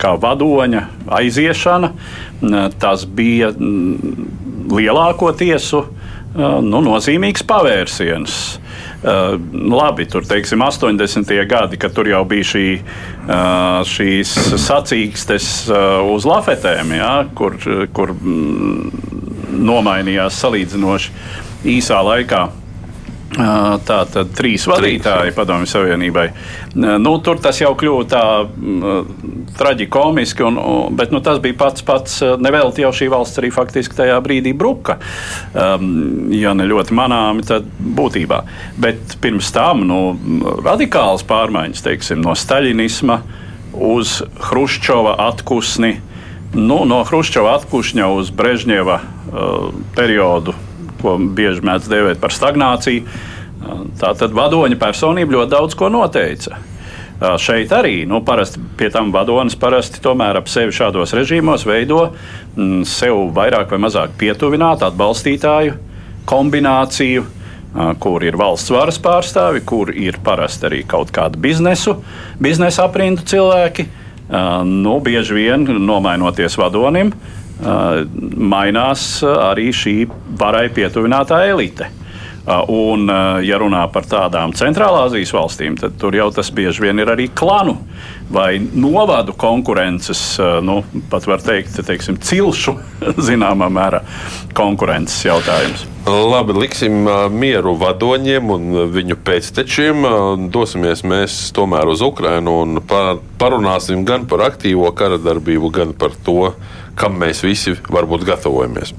Speaker 2: Kā vadoņa aiziešana, tas bija lielāko tiesu nu, nozīmīgs pavērsiens. Uh, labi, tur teiksim, 80. gadi, kad tur jau bija šī, uh, šīs sacīkstes uh, uz lafetēm, ja, kur, kur mm, nomainījās salīdzinoši īsā laikā Tā tad trīs vadītāji Padomju Savienībai. Nu, tur tas jau kļuva tā traģikomiski, un, bet nu, tas bija pats pats. Nevelti jau šī valsts arī faktiski tajā brīdī bruka. Um, ja ne ļoti manāmi, tad būtībā. Bet pirms tam nu, radikāls pārmaiņas, teiksim, no staļinisma uz Hruščova atpūsni, nu, no Hruščova atpūšņa uz Brežņeva uh, periodu ko bieži mēdz dēvēt par stagnāciju. Tā tad vadoņa personība ļoti daudz ko noteica. Šeit arī nu, parasti pie tam vadonis parasti tomēr ap sevi šādos režīmos veido m, sev vairāk vai mazāk pietuvinātu atbalstītāju kombināciju, kur ir valsts varas pārstāvi, kur ir parasti arī kaut kāda biznesu, biznesa aprindu cilvēki. Nu, bieži vien nomainoties vadonim, mainās arī šī varai pietuvinātā elite. Un, ja runā par tādām centrālāzijas valstīm, tad tur jau tas bieži vien ir arī klanu vai novadu konkurences, nu, pat var teikt, teiksim, cilšu zināmā mērā konkurences jautājums.
Speaker 1: Labi, liksim mieru vadoņiem un viņu pēctečiem. Dosimies mēs tomēr uz Ukrajinu un parunāsim gan par aktīvo kara darbību, gan par to, kam mēs visi varbūt gatavojamies.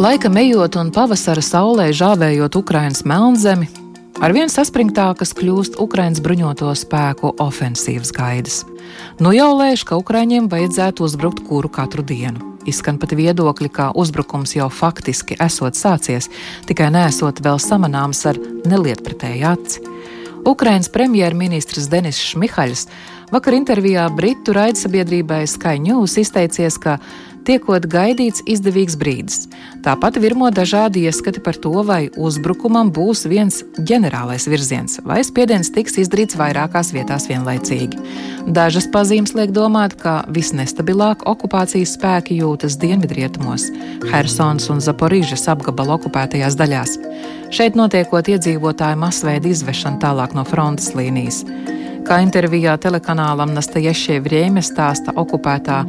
Speaker 3: Laika ejot un pavasara saulē žāvējot Ukraiņas melnzemi, arvien saspringtākas kļūst Ukraiņas bruņoto spēku ofensīvas gaidas. Nu jau lēš, ka Ukraiņiem vajadzētu uzbrukt kuru katru dienu. Izskan pat viedokļi, ka uzbrukums jau faktiski esot sācies, tikai nesot vēl samanāms ar nelietpratēju aci. Ukraiņas premjerministrs Denis Šmihaļs vakar intervijā Britu raidsabiedrībai Sky News izteicies, ka tiekot gaidīts izdevīgs brīdis. Tāpat virmo dažādi ieskati par to, vai uzbrukumam būs viens ģenerālais virziens, vai spiediens tiks izdarīts vairākās vietās vienlaicīgi. Dažas pazīmes liek domāt, ka visnestabilāk okupācijas spēki jūtas dienvidrietumos, Helsonas un Zaporīžas apgabala okupētajās daļās. Šeit notiekot iedzīvotāju masveida izvešana tālāk no frontes līnijas. Kā intervijā telekanālam Nastaješie Vrēme stāsta okupētā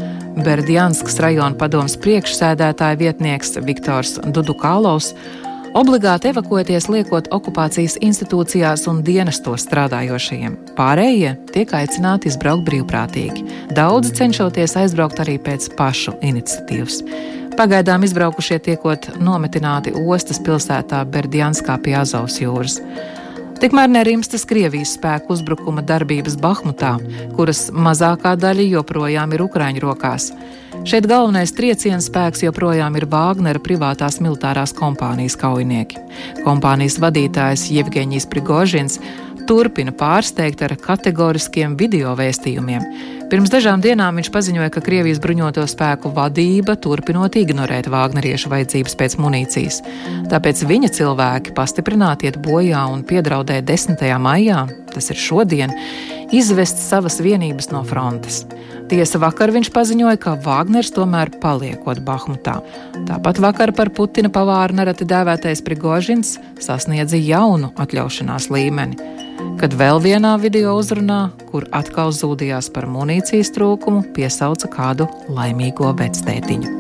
Speaker 3: Berdjanskas rajona padomas priekšsēdētāja vietnieks Viktors Dudukālovs, obligāti evakuēties liekot okupācijas institūcijās un dienestos strādājošajiem. Pārējie tiek aicināti izbraukt brīvprātīgi. Daudzi cenšoties aizbraukt arī pēc pašu iniciatīvas. Pagaidām izbraukušie tiekot nometināti ostas pilsētā Berdjanskā pie Azovas jūras. Tikmēr nerimstas Krievijas spēku uzbrukuma darbības Bahmutā, kuras mazākā daļa joprojām ir Ukraiņu rokās. Šeit galvenais trieciena spēks joprojām ir Vāgnera privātās militārās kompānijas kaujinieki. Kompānijas vadītājs Jevgeņijs Prigožins turpina pārsteigt ar kategoriskiem video vēstījumiem. Pirms dažām dienām viņš paziņoja, ka Krievijas bruņoto spēku vadība turpinot ignorēt Vāgneriešu vajadzības pēc munīcijas. Tāpēc viņa cilvēki pastiprināti iet bojā un piedraudē 10. maijā, tas ir šodien, izvest savas vienības no frontes. Tiesa vakar viņš paziņoja, ka Vāgners tomēr paliekot Bahmutā. Tāpat vakar par Putina pavāru nereti dēvētais Prigožins sasniedza jaunu atļaušanās līmeni kad vēl vienā video uzrunā, kur atkal zūdījās par munīcijas trūkumu, piesauca kādu laimīgo vectētiņu.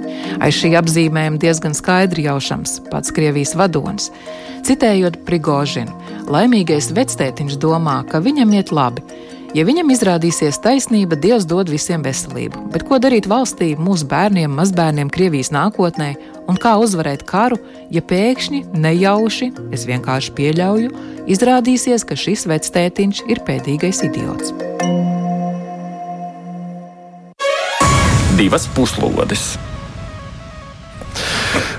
Speaker 3: Aiz šī apzīmējuma diezgan skaidri jaušams pats Krievijas vadonis. Citējot Prigožinu, laimīgais vectētiņš domā, ka viņam iet labi. Ja viņam izrādīsies taisnība, Dievs dod visiem veselību. Bet ko darīt valstī, mūsu bērniem, mazbērniem, Krievijas nākotnē, un kā uzvarēt karu, ja pēkšņi, nejauši, es vienkārši pieļauju, izrādīsies, ka šis vectētiņš ir pēdīgais idiots.
Speaker 4: divas puslodes.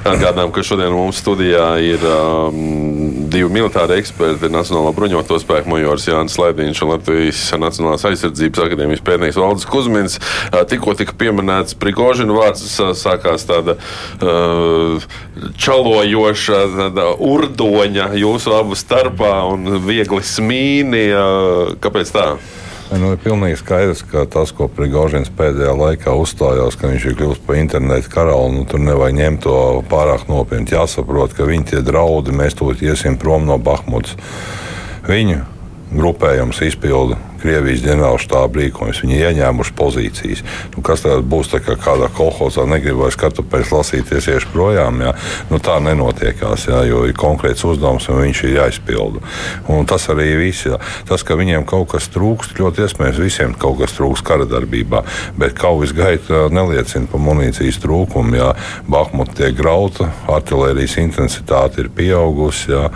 Speaker 1: Atgādinām, ka šodien mums studijā ir um, divi militāri eksperti - Nacionālā bruņoto spēku majors Jānis Lēdiņš un Latvijas Nacionālās aizsardzības akadēmijas pētnieks Valdis Kuzmins. Uh, tikko tika pieminēts Prigožina vārds, sākās tāda čalojoša tāda urdoņa jūsu abu starpā un viegli smīni. Kāpēc tā?
Speaker 5: Nu, ir pilnīgi skaidrs, ka tas, ko Prigožins pēdējā laikā uzstājās, ka viņš ir kļuvis par internetu karalu, nu, tur nevajag ņemt to pārāk nopietni. Jāsaprot, ka viņi tie draudi, mēs tūlīt iesim prom no Bahmutas. Viņu grupējums izpilda Krievijas ģenerālštāba rīkojas. Viņi ieņēmuši pozīcijas. Nu, kas tad būs tā kā kādā kolhozā, negribu vairs kartupeļus lasīties, iešu projām. Jā. Nu, tā nenotiekās, jā, jo ir konkrēts uzdevums un viņš ir jāizpilda. Un tas arī viss. Jā. Tas, ka viņiem kaut kas trūkst, ļoti iespējams, visiem kaut kas trūkst kara darbībā, bet kaujas gaita neliecina par munīcijas trūkumu. Jā. Bahmuta tiek grauta, artilērijas intensitāte ir pieaugusi, jā,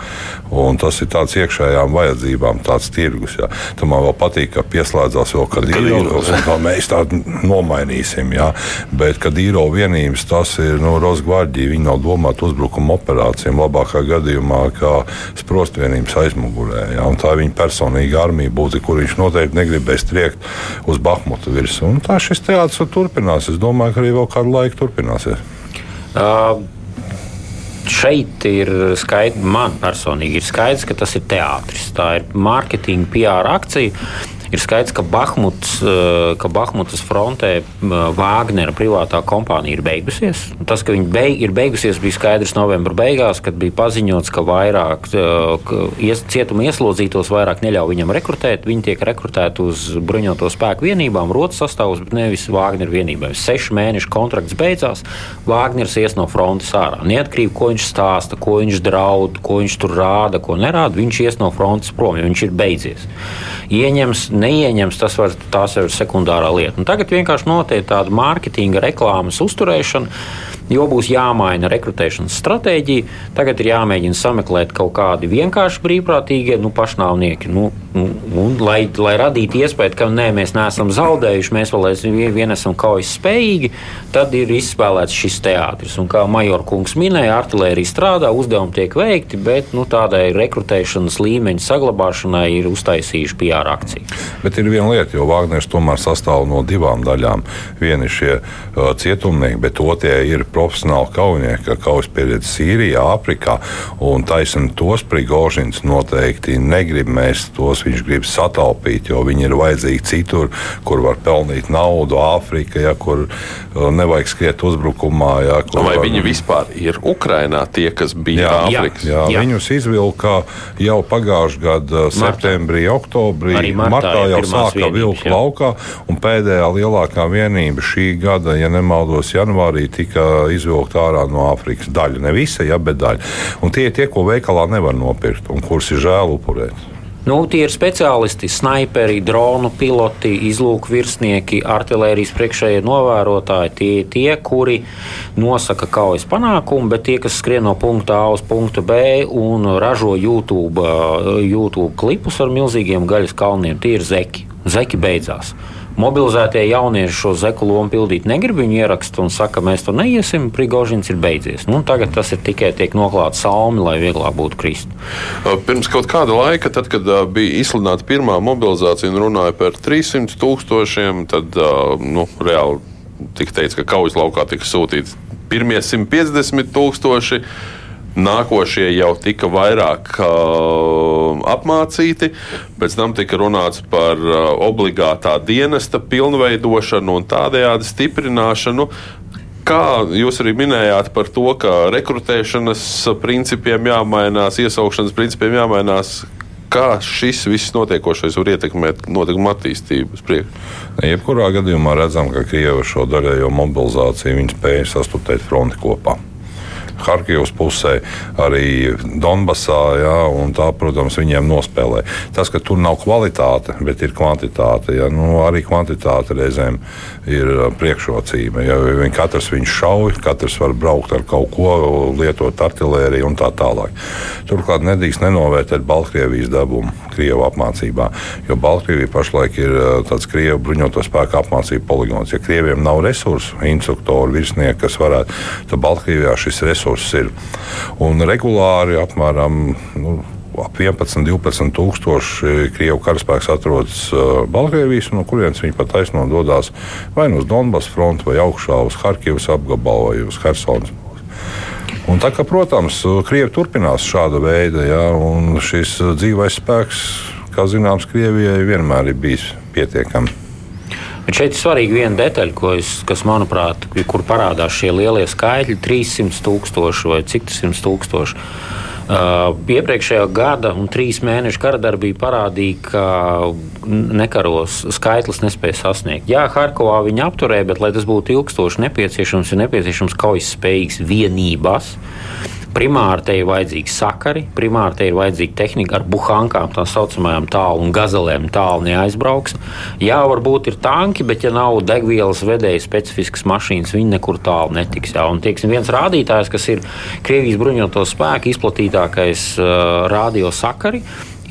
Speaker 5: un tas ir tāds iekšējām vajadzībām, tāds tirgus. Jā. Man vēl patīk patīk, ka pieslēdzās vēl īro, un mēs tādu nomainīsim. Jā. Bet, kad īro vienības tas ir nu, Rosgvardija, viņi nav domāti uzbrukuma operācijām, labākā gadījumā kā sprostvienības aizmugurē. Jā. Un tā ir viņa personīga armija būtu, kur viņš noteikti negribēs triekt uz Bahmutu virsmu. Tā šis teātris turpinās. Es domāju, ka arī vēl kādu laiku turpināsies. Uh
Speaker 6: šeit ir skaidrs, man personīgi ir skaidrs, ka tas ir teātris. Tā ir mārketinga, PR akcija. Ir skaidrs, ka, Bahmuts, eh, ka Bahmutas frontē Vāgnera eh, privātā kompānija ir beigusies. Tas, ka viņa beig, ir beigusies, bija skaidrs novembra beigās, kad bija paziņots, ka vairāk eh, ka ies, cietuma ieslodzītos vairāk neļauj viņam rekrutēt. Viņi tiek rekrutēti uz bruņoto spēku vienībām, rotas sastāvus, bet nevis Vāgnera vienībām. Sešu mēnešu kontrakts beidzās, Vāgners ies no frontes ārā. Neatkarīgi, ko viņš stāsta, ko viņš draud, ko viņš tur rāda, ko nerāda, viņš ies no frontes prom, jo viņš ir beidzies. Ieņems neieņems, tas var, tās ir sekundārā lieta. Un tagad vienkārši notiek tāda mārketinga, reklāmas uzturēšana jo būs jāmaina rekrutēšanas stratēģija. Tagad ir jāmēģina sameklēt kaut kādi vienkārši brīvprātīgie nu, pašnāvnieki. Nu, un, un, lai, lai radītu iespēju, ka nē, mēs neesam zaudējuši, mēs vēl vien esam kaujas spējīgi, tad ir izspēlēts šis teātris. Un kā Major kungs minēja, artērija strādā, uzdevumi tiek veikti, bet nu, tādai rekrutēšanas līmeņa saglabāšanai ir uztaisījuši PR akciju.
Speaker 5: Bet ir viena lieta, jo Vāgners tomēr sastāv no divām daļām. Viena ir šie uh, cietumnieki, bet otrie ir profesionāli kaujinieki, ar kaujas pieredzi Sīrijā, Āfrikā. Un taisnība tos Prigožins noteikti negrib mēst, tos viņš grib sataupīt, jo viņi ir vajadzīgi citur, kur var pelnīt naudu, Āfrikā, ja, kur uh, nevajag skriet uzbrukumā. Ja,
Speaker 1: Vai var... viņi vispār ir Ukrainā, tie, kas bija jā, Āfrikas?
Speaker 5: Jā, jā, jā, viņus izvilka jau pagājušā gada septembrī, oktobrī, martā, martā jau sāka vilkt laukā, un pēdējā lielākā vienība šī gada, ja nemaldos, janvārī tika izvilkt ārā no Āfrikas. Daļa, ne visa, ja, bet daļa. Un tie ir tie, ko veikalā nevar nopirkt un kurus ir žēl upurēt.
Speaker 6: Nu, tie ir speciālisti, snaiperi, dronu piloti, izlūku virsnieki, artērijas priekšējie novērotāji. Tie ir tie, kuri nosaka kaujas panākumu, bet tie, kas skrien no punkta A uz punktu B un ražo YouTube, YouTube klipus ar milzīgiem gaļas kalniem, tie ir zeki. Zeki beidzās mobilizētie jaunieši šo zeku lomu pildīt negrib. Viņi ieraksta un saka, mēs to neiesim, Prigožins ir beidzies. Nu, tagad tas ir tikai tiek noklāts salmi, lai vieglāk būtu krist.
Speaker 1: Pirms kaut kāda laika, tad, kad bija izsludināta pirmā mobilizācija un runāja par 300 tūkstošiem, tad nu, reāli tika teikts, ka kaujas laukā tika sūtīti pirmie 150 tūkstoši. Nākošie jau tika vairāk uh, apmācīti, pēc tam tika runāts par uh, obligātā dienesta pilnveidošanu un tādējādi stiprināšanu. Kā jūs arī minējāt par to, ka rekrutēšanas principiem jāmainās, iesaukšanas principiem jāmainās, kā šis viss notiekošais var ietekmēt notikumu attīstību uz priekšu?
Speaker 5: Jebkurā gadījumā redzam, ka Krievija šo daļējo mobilizāciju spēja sastutēt fronti kopā. Harkivas pusē, arī Donbasā. Ja, tā, protams, viņiem nospēlē. Tas, ka tur nav kvalitāte, bet ir kvantitāte, ja, nu, arī kvantitāte reizēm ir priekšrocība. Ja, viņi katrs viņš šauj, katrs var braukt ar kaut ko, lietot artēriju un tā tālāk. Turklāt nedrīkst nenovērtēt Baltkrievijas devumu Krievu apmācībā, jo Baltkrievija pašlaik ir tāds Krievu bruņoto spēku apmācību poligons. Ja Krieviem nav resursu, instruktoru, virsnieku, kas varētu, tad Baltkrievijā šis resurss ir. Un regulāri apmēram nu, ap 11, 12 tūkstoši krievu karaspēks atrodas uh, Baltkrievijas, no kurienes viņi pat taisno dodas vai nu uz Donbass fronti, vai augšā uz Harkivas apgabalu, vai uz Helsonas. Un tā kā, protams, Krievi turpinās šāda veida, ja, un šis dzīvais spēks, kā zināms, Krievijai vienmēr ir bijis pietiekami.
Speaker 6: Bet šeit ir svarīga viena detaļa, es, kas, manuprāt, kur parādās šie lielie skaitļi - 300 tūkstoši vai cik tas ir tūkstoši. Uh, iepriekšējā gada un trīs mēnešu kara darbība parādīja, ka nekaros skaitlis nespēja sasniegt. Jā, Harkovā viņi apturēja, bet, lai tas būtu ilgstoši nepieciešams, ir nepieciešams kaujas spējīgas vienības. Primāri te ir vajadzīgi sakari, primāri te ir vajadzīga tehnika ar buhankām, tā saucamajām tālu un gazelēm tālu neaizbrauks. Jā, varbūt ir tanki, bet ja nav degvielas vedēja specifiskas mašīnas, viņi nekur tālu netiks. Jā. Un tieksim, viens rādītājs, kas ir Krievijas bruņoto spēku izplatītākais uh, radiosakari,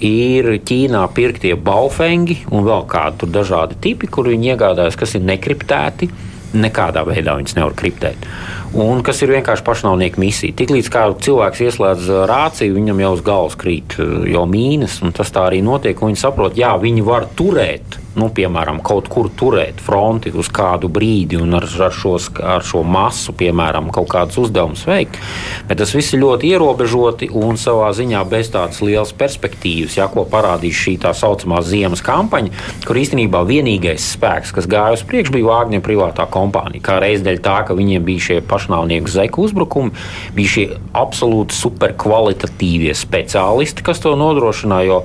Speaker 6: ir Ķīnā pirktie baufengi un vēl kādi dažādi tipi, kur viņi iegādājas, kas ir nekriptēti. Nekādā veidā viņas nevar kriptēt un kas ir vienkārši pašnāvnieku misija. Tiklīdz cilvēks ieslēdz rāciju, viņam jau uz galvas krīt jau mīnas, un tas tā arī notiek. Viņi saprot, jā, viņi var turēt nu, piemēram, kaut kur turēt fronti uz kādu brīdi un ar, ar, šos, ar šo masu, piemēram, kaut kādus uzdevumus veikt. Bet tas viss ir ļoti ierobežoti un savā ziņā bez tādas lielas perspektīvas, ja, ko parādīs šī tā saucamā ziemas kampaņa, kur īstenībā vienīgais spēks, kas gāja uz priekšu, bija Vāģņa privātā kompānija. Kā reiz dēļ tā, ka viņiem bija šie pašnāvnieku zeku uzbrukumi, bija šie absolūti superkvalitatīvie speciālisti, kas to nodrošināja.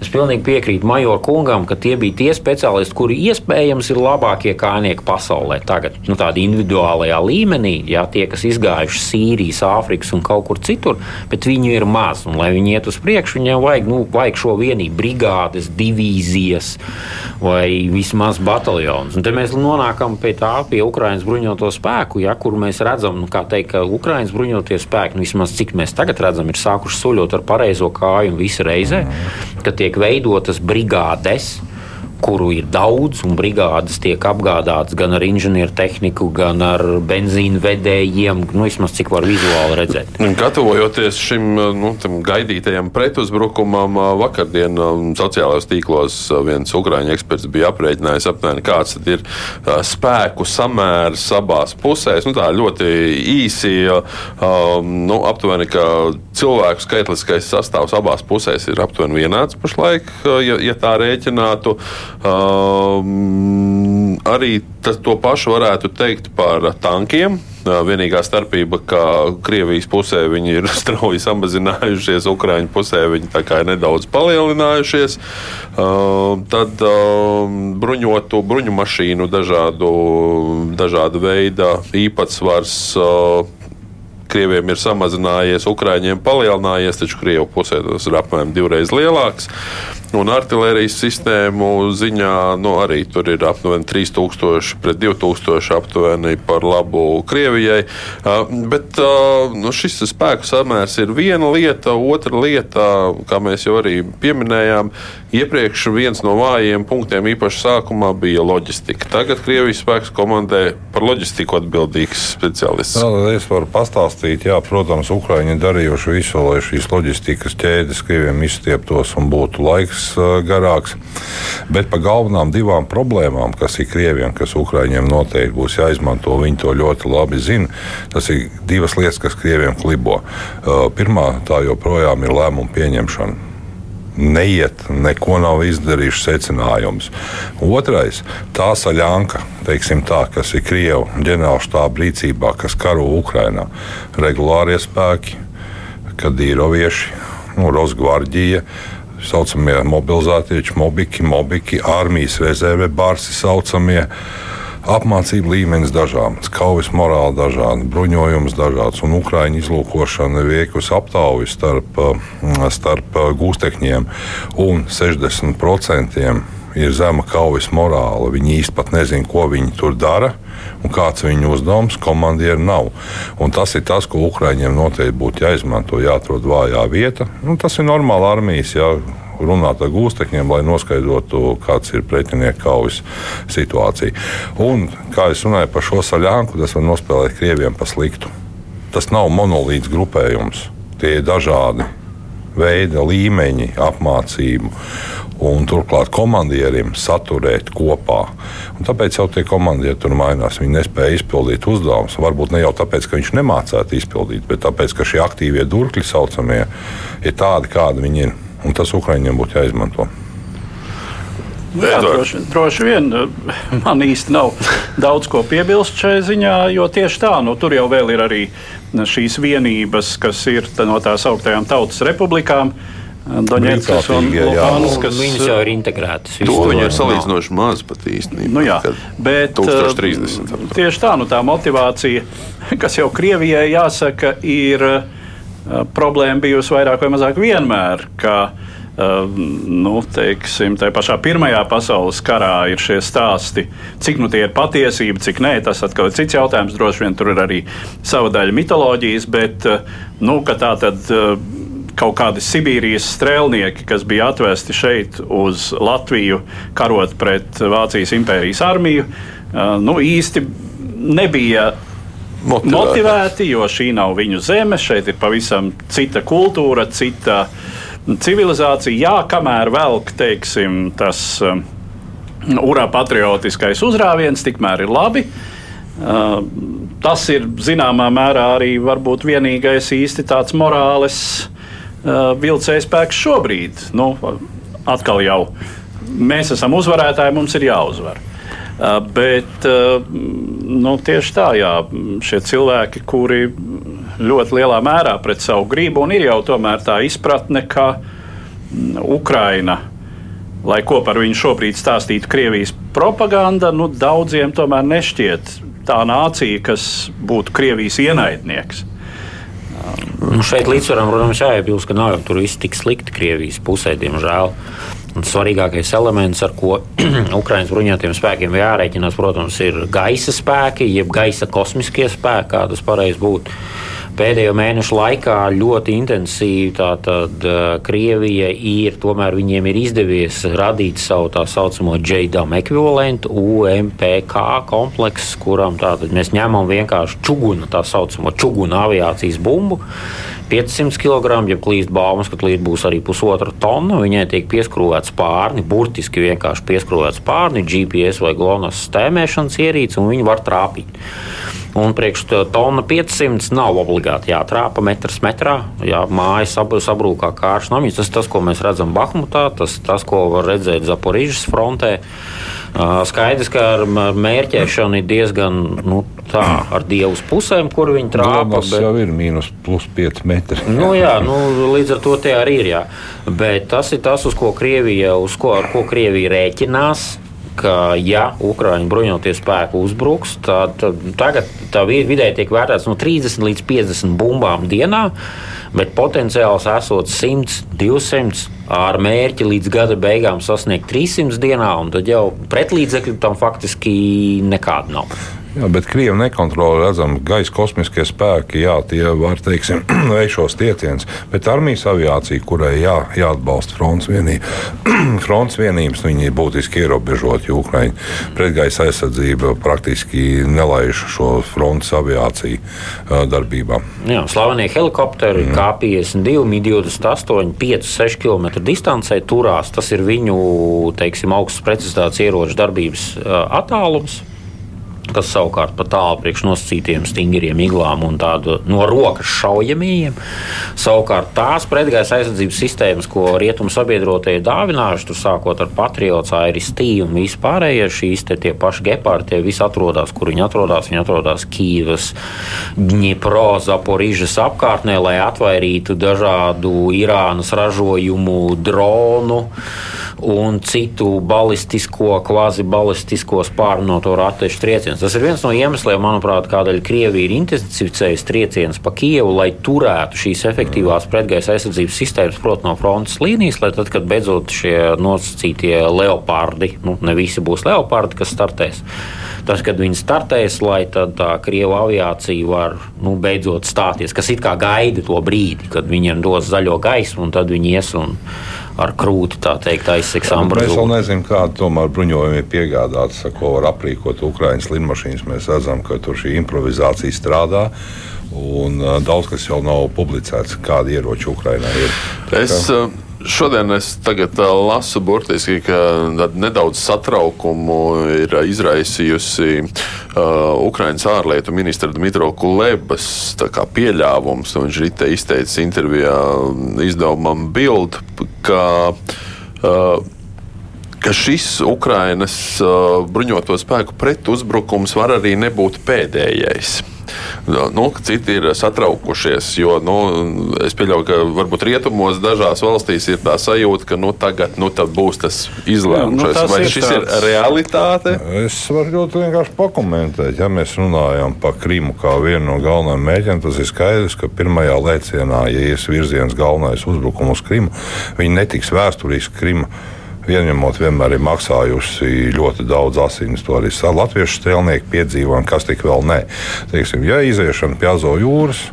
Speaker 6: Es pilnīgi piekrītu Major kungam, ka tie bija tie speciālisti, kuri iespējams ir labākie kājnieki pasaulē. Tagad, nu, tādā individuālajā līmenī, jā, tie, kas izgājuši Sīrijas, Āfrikas un kaut kur citur, bet viņu ir maz. Un, lai viņi iet uz priekšu, viņiem vajag, nu, vajag šo vienību, brigādes, divīzijas vai vismaz bataljonus. Un te mēs nonākam pie tā, pie Ukraiņas bruņoto spēku, ja, kur mēs redzam, nu, teikt, ka Ukraiņas bruņotie spēki, nu, vismaz cik mēs tagad redzam, ir sākuši soļot ar pareizo kāju un visu reizē, ka tiek veidotas brigādes kuru ir daudz, un brigādes tiek apgādātas gan ar inženieru tehniku, gan ar benzīnu vedējiem. Nu, vismaz cik var vizuāli redzēt.
Speaker 1: Gatavojoties šim nu, gaidītajam pretuzbrukumam, vakardien sociālajos tīklos viens ukrāņu eksperts bija aprēķinājis apmēram kāds ir spēku samērs abās pusēs. Nu, tā ļoti īsi, nu, aptuveni, ka cilvēku skaitliskais sastāvs abās pusēs ir aptuveni vienāds pašlaik, ja, ja tā rēķinātu. Um, arī tas, to pašu varētu teikt par tankiem. Vienīgā starpība, ka Krievijas pusē viņi ir strauji samazinājušies, Ukraiņu pusē viņi ir nedaudz palielinājušies. Tad bruņotu bruņu mašīnu dažādu, dažādu veidu īpatsvars. Krieviem ir samazinājies, Ukrāņiem palielinājies, taču Krievijas pusē tas ir apmēram divreiz lielāks. Un artērijas sistēmu ziņā nu, arī tur ir aptuveni 3000 pret 2000 aptuveni par labu Krievijai. Bet nu, šis spēku samērs ir viena lieta, otra lieta, kā mēs jau arī pieminējām, iepriekš viens no vājiem punktiem īpaši sākumā bija loģistika. Tagad Krievijas spēks komandē par loģistiku atbildīgs speciālists.
Speaker 5: Es varu pastāstīt, jā, protams, Ukraiņi darījuši visu, lai šīs loģistikas ķēdes Krieviem izstieptos un būtu laiks garāks. Bet par galvenām divām problēmām, kas ir krieviem, kas Ukraiņiem noteikti būs jāizmanto, viņi to ļoti labi zina. Tas ir divas lietas, kas krieviem klibo. Pirmā tā joprojām ir lēmumu pieņemšana neiet, neko nav izdarījuši secinājums. Otrais - tā saļanka, tā, kas ir Krievijas ģenerāla štāba rīcībā, kas karo Ukrajinā. Regulārie spēki, Kadīrovieši, nu, Rosgvardija, saucamie mobilizētie, mobiki, mobiki, armijas rezerve, bārsi saucamie. Apmācība līmenis dažāds, kaujas morāli dažādi, bruņojums dažāds, un Ukrāņu izlūkošana veikusi aptauju starp, starp gūstekņiem, un 60% ir zema kaujas morāla. Viņi īstenībā nezina, ko viņi tur dara un kāds ir viņu uzdevums. Komandieru nav. Un tas ir tas, ko Ukrāņiem noteikti būtu jāizmanto, jāatrod vājā vieta. Un tas ir normāli armijas. Jā, runāt ar gūstekņiem, lai noskaidrotu, kāds ir pretinieka kaujas situācija. Un, kā jau runāju par šo saļānku, tas var nospēlēt krieviem pa sliktu. Tas nav monolīts grupējums. Tie ir dažādi veidi, līmeņi, apmācību un turklāt komandierim saturēt kopā. Un tāpēc jau tie komandieri tur mainās. Viņi nespēja izpildīt uzdevumus. Varbūt ne jau tāpēc, ka viņš nemācētu izpildīt, bet tāpēc, ka šie aktīvie durkļi saucamie ir tādi, kādi viņi ir. Un tas Ukraiņiem būtu jāizmanto.
Speaker 2: Jā, droši, droši vien man īsti nav daudz ko piebilst šai ziņā, jo tieši tā, nu, tur jau ir arī šīs vienības, kas ir no tās augtajām tautas republikām. Doņetskas un Luhanskas.
Speaker 6: Viņas jau ir integrētas.
Speaker 1: To viņi ir salīdzinoši maz pat īstenībā.
Speaker 2: Nu jā, bet
Speaker 1: 1030.
Speaker 2: Uh, tieši tā, nu tā motivācija, kas jau Krievijai jāsaka, ir problēma bijusi vairāk vai mazāk vienmēr. Ka, uh, nu, teiksim, tā pašā Pirmajā pasaules karā ir šie stāsti, cik nu tie ir patiesība, cik nē, tas atkal ir cits jautājums. Droši vien tur ir arī sava daļa mitoloģijas, bet nu, tā tad kaut kādi Sibīrijas strēlnieki, kas bija atvesti šeit uz Latviju, karot pret Vācijas impērijas armiju, nu, īsti nebija motivēti. motivēti, jo šī nav viņu zeme. Šeit ir pavisam cita kultūra, cita civilizācija. Jā, kamēr velk teiksim, tas um, urā patriotiskais uzrāviens, tikmēr ir labi. Uh, tas ir zināmā mērā arī varbūt vienīgais īsti tāds morāles uh, vilcēja spēks šobrīd. Nu, atkal jau mēs esam uzvarētāji, mums ir jāuzvar. Uh, bet uh, nu, tieši tā, jā, šie cilvēki, kuri ļoti lielā mērā pret savu gribu, un ir jau tomēr tā izpratne, ka mm, Ukraina, lai ko par viņu šobrīd stāstītu Krievijas propaganda, nu, daudziem tomēr nešķiet tā nācija, kas būtu Krievijas ienaidnieks.
Speaker 6: Nu, šeit līdzsvaram, protams, jāiebilst, ka nav jau tur viss tik slikti Krievijas pusē, diemžēl. Un svarīgākais elements, ar ko Ukraiņas bruņotajiem spēkiem jārēķinās, protams, ir gaisa spēki, jeb gaisa kosmiskie spēki, kā tas pareizi būtu pēdējo mēnešu laikā ļoti intensīvi. Tātad Krievija ir, tomēr viņiem ir izdevies radīt savu tā saucamo JDAM ekvivalentu, UMPK kompleksu, kuram tātad mēs ņemam vienkārši čugunu, tā saucamo čugunu aviācijas bumbu. 500 kg, ja klīst baumas, ka klīt būs arī pusotra tonna. Viņai tiek pieskrūvēts pārni, burtiski vienkārši pieskrūvēts pārni, GPS vai glonas stēmēšanas ierīce, un viņi var trāpīt. Un priekš tonna 500 nav obligāti jātrāpa metrs metrā. Jā, mājas sabrūk kā kārš namiņš. Tas tas, ko mēs redzam Bahmutā, tas, tas ko var redzēt Zaporīžas frontē. Skaidrs, ka ar mērķēšanu ir diezgan nu, tā, ar dievus pusēm, kur viņi trāpa.
Speaker 5: Tas bet... jau ir mīnus plus 5 metri.
Speaker 6: Nu, jā, nu, līdz ar to tie arī ir. Jā. Bet tas ir tas, uz ko Krievija, uz ko, ko Krievija rēķinās ka, ja Ukrāņu bruņotie spēki uzbruks, tad tagad tā vidēji tiek vērtēts no 30 līdz 50 bumbām dienā, bet potenciāls esot 100, 200 ar mērķi līdz gada beigām sasniegt 300 dienā, un tad jau pretlīdzekļu tam faktiski nekāda nav.
Speaker 5: Jā, bet Krievija nekontrolē redzam, gaisa kosmiskie spēki, jā, tie var, teiksim, veikt šos tiecienus, bet armijas aviācija, kurai jā, jāatbalsta fronts, vienība, fronts vienības, viņi būtiski ierobežot, jo Ukraiņa pretgaisa aizsardzība praktiski nelaiž šo fronts aviāciju darbībā.
Speaker 6: Jā, slavenie helikopteri, mm. K-52, Mi-28, 5-6 km distancē turās. Tas ir viņu, teiksim, augstas precizitātes ieroču darbības attālums kas savukārt pa tālu priekš nosacītiem stingriem iglām un tādu no rokas šaujamajiem. Savukārt tās pretgaisa aizsardzības sistēmas, ko rietumu sabiedrotie ir dāvinājuši, tur sākot ar Patriots, Airistī un vispārējie šīs te tie paši gepārdi, tie visi atrodas, kur viņi atrodas. Viņi atrodas Kīvas, Dņipro, Zaporižas apkārtnē, lai atvairītu dažādu Irānas ražojumu dronu un citu balistisko, kvazi balistisko spārnoto raķešu triecienus. Tas ir viens no iemesliem, manuprāt, kādēļ Krievija ir intensificējusi triecienus pa Kievu, lai turētu šīs efektīvās pretgaisa aizsardzības sistēmas, protams, no frontes līnijas, lai tad, kad beidzot šie nosacītie leopardi, nu, ne visi būs leopardi, kas startēs. Tas, kad viņi startēs, lai tā krievu aviācija var nu, beidzot stāties, kas it kā gaida to brīdi, kad viņiem dos zaļo gaismu, un tad viņi ies un ar krūti tā teikt aizsegs ambrozūru.
Speaker 5: Mēs vēl nezinām, kāda tomēr bruņojumi ir piegādāti, ko var aprīkot Ukraiņas lidmašīnas. Mēs redzam, ka tur šī improvizācija strādā. Un uh, daudz kas jau nav publicēts, kādi ieroči Ukraiņai ir.
Speaker 1: Es, uh, Šodien es tagad, uh, lasu burtiski, ka nedaudz satraukumu ir izraisījusi uh, Ukraiņas ārlietu ministra Dmitro Kulebas pieļāvums. Viņš ir izteicis intervijā izdevumam Bild, ka uh, ka šis Ukrainas uh, bruņoto spēku pretuzbrukums var arī nebūt pēdējais. Nu, citi ir satraukušies, jo nu, es pieļauju, ka varbūt rietumos dažās valstīs ir tā sajūta, ka nu, tagad nu, būs tas izlēmums. Nu, Vai ir šis tāds... ir realitāte?
Speaker 5: Es varu ļoti vienkārši pakomentēt. Ja mēs runājam par Krimu kā vienu no galvenajiem mēģinājumiem, tas ir skaidrs, ka pirmajā lēcienā, ja ies virziens galvenais uzbrukums uz Krimu, viņi netiks vēsturiski Krimu ieņemot, vienmēr ir maksājusi ļoti daudz asins. To arī latviešu strēlnieki piedzīvoja, kas tik vēl nē. Teiksim, ja iziešana pie Azo jūras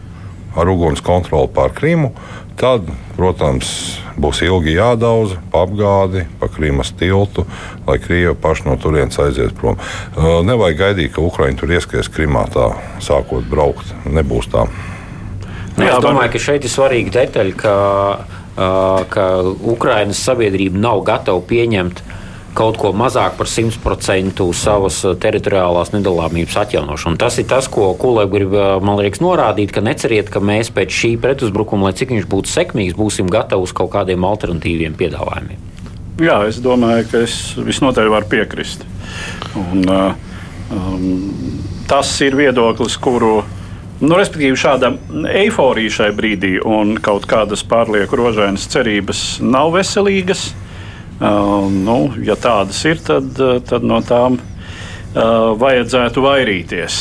Speaker 5: ar uguns kontroli pār Krimu, tad, protams, būs ilgi jādauza pa apgādi, pa Krīmas tiltu, lai Krievija paši no turienes aiziet prom. Nevajag gaidīt, ka Ukraiņi tur ieskries Krimā tā, sākot braukt. Nebūs tā.
Speaker 6: Nu, es domāju, ka šeit ir svarīga detaļa, ka ka Ukraiņas sabiedrība nav gatava pieņemt kaut ko mazāk par 100% savas teritoriālās nedalāmības atjaunošanu. Tas ir tas, ko Kulēba grib man liekas norādīt, ka neceriet, ka mēs pēc šī pretuzbrukuma, lai cik viņš būtu sekmīgs, būsim gatavi uz kaut kādiem alternatīviem piedāvājumiem.
Speaker 2: Jā, es domāju, ka es visnotaļ varu piekrist. Un, um, tas ir viedoklis, kuru Nu, respektīvi, šāda eiforija šai brīdī un kaut kādas pārlieku rožainas cerības nav veselīgas. Uh, nu, ja tādas ir, tad, tad no tām uh, vajadzētu vairīties.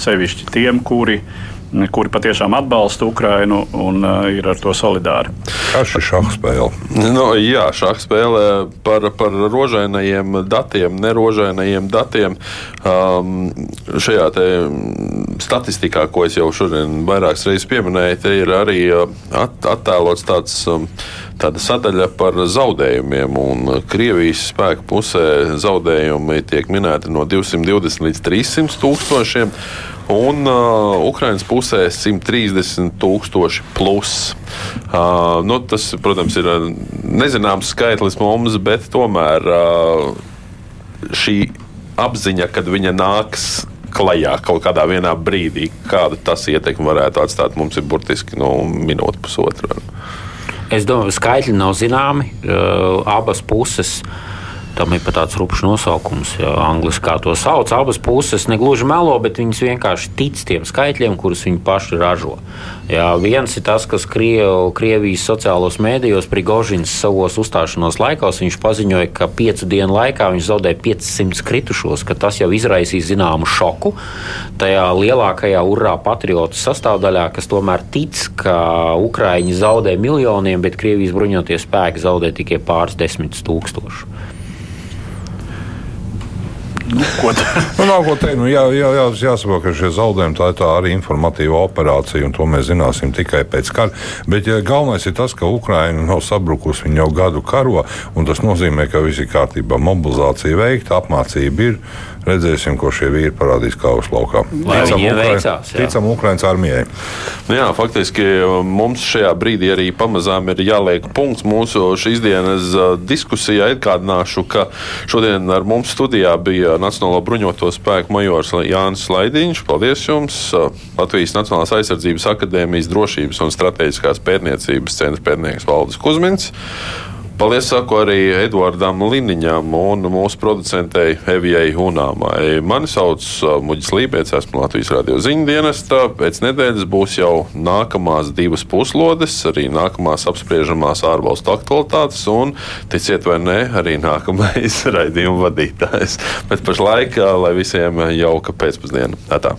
Speaker 2: Sevišķi tiem, kuri uh, kuri patiešām atbalsta Ukrainu un uh, ir ar to solidāri.
Speaker 5: Kā šī šahspēle?
Speaker 1: Nu, jā, šahspēle par, par rožainajiem datiem, nerožainajiem datiem. Um, šajā statistikā, ko es jau šodien vairākas reizes pieminēju, ir arī uh, at, attēlots tāds. Um, tāda sadaļa par zaudējumiem. Krievijas spēku pusē zaudējumi tiek minēti no 220 līdz 300 tūkstošiem un uh, Ukraiņas pusē 130 tūkstoši plus. Uh, nu, tas, protams, ir uh, nezināms skaitlis mums, bet tomēr uh, šī apziņa, kad viņa nāks klajā kaut kādā brīdī, kāda tas ietekme varētu atstāt, mums ir burtiski nu, minūtes pusotra.
Speaker 6: Es domāju, skaitļi nav zināmi. Uh, abas puses uh, Tam ir pat tāds rupšs nosaukums, ja angļuiski kā to sauc. Abas puses negluži melo, bet viņas vienkārši tic tiem skaitļiem, kurus viņi paši ražo. Jā, viens ir tas, kas Kriev, Krievijas sociālos mēdījos Prigožins savos uzstāšanos laikos paziņoja, ka piecu dienu laikā viņš zaudēja 500 kritušos, ka tas jau izraisīja zināmu šoku tajā lielākajā urā patriotu sastāvdaļā, kas tomēr tic, ka Ukraiņi zaudē miljoniem, bet Krievijas bruņotie spēki zaudē tikai pāris desmit tūkstošus.
Speaker 5: Nu, nu, nav ko teikt. Nu, jā, jā, jā, jāsaprot, ka šie zaudējumi tā ir tā arī informatīva operācija, un to mēs zināsim tikai pēc kara. Bet ja galvenais ir tas, ka Ukraina nav sabrukusi, viņa jau gadu karo, un tas nozīmē, ka viss ir kārtībā. Mobilizācija veikta, apmācība ir redzēsim, ko šie vīri parādīs kaujas laukā.
Speaker 6: Ticam, veicās,
Speaker 5: ticam Ukraiņas armijai.
Speaker 1: Nu jā, faktiski mums šajā brīdī arī pamazām ir jāliek punkts mūsu šīs dienas diskusijā. Atgādināšu, ka šodien ar mums studijā bija Nacionālo bruņoto spēku majors Jānis Laidiņš. Paldies jums! Latvijas Nacionālās aizsardzības akadēmijas drošības un strateģiskās pētniecības centra pētnieks Valdis Kusmins. Paldies, saku arī Eduardam Liniņam un mūsu producentei Evijai Hunāmai. Mani sauc Muģis Lībijams, esmu Latvijas radio ziņu dienestā. Pēc nedēļas būs jau nākamās divas puslodes, arī nākamās apspriežamās ārvalstu aktualitātes un, ticiet vai nē, arī nākamais raidījuma vadītājs. Bet pašlaik, lai visiem jauka pēcpusdiena. Tā.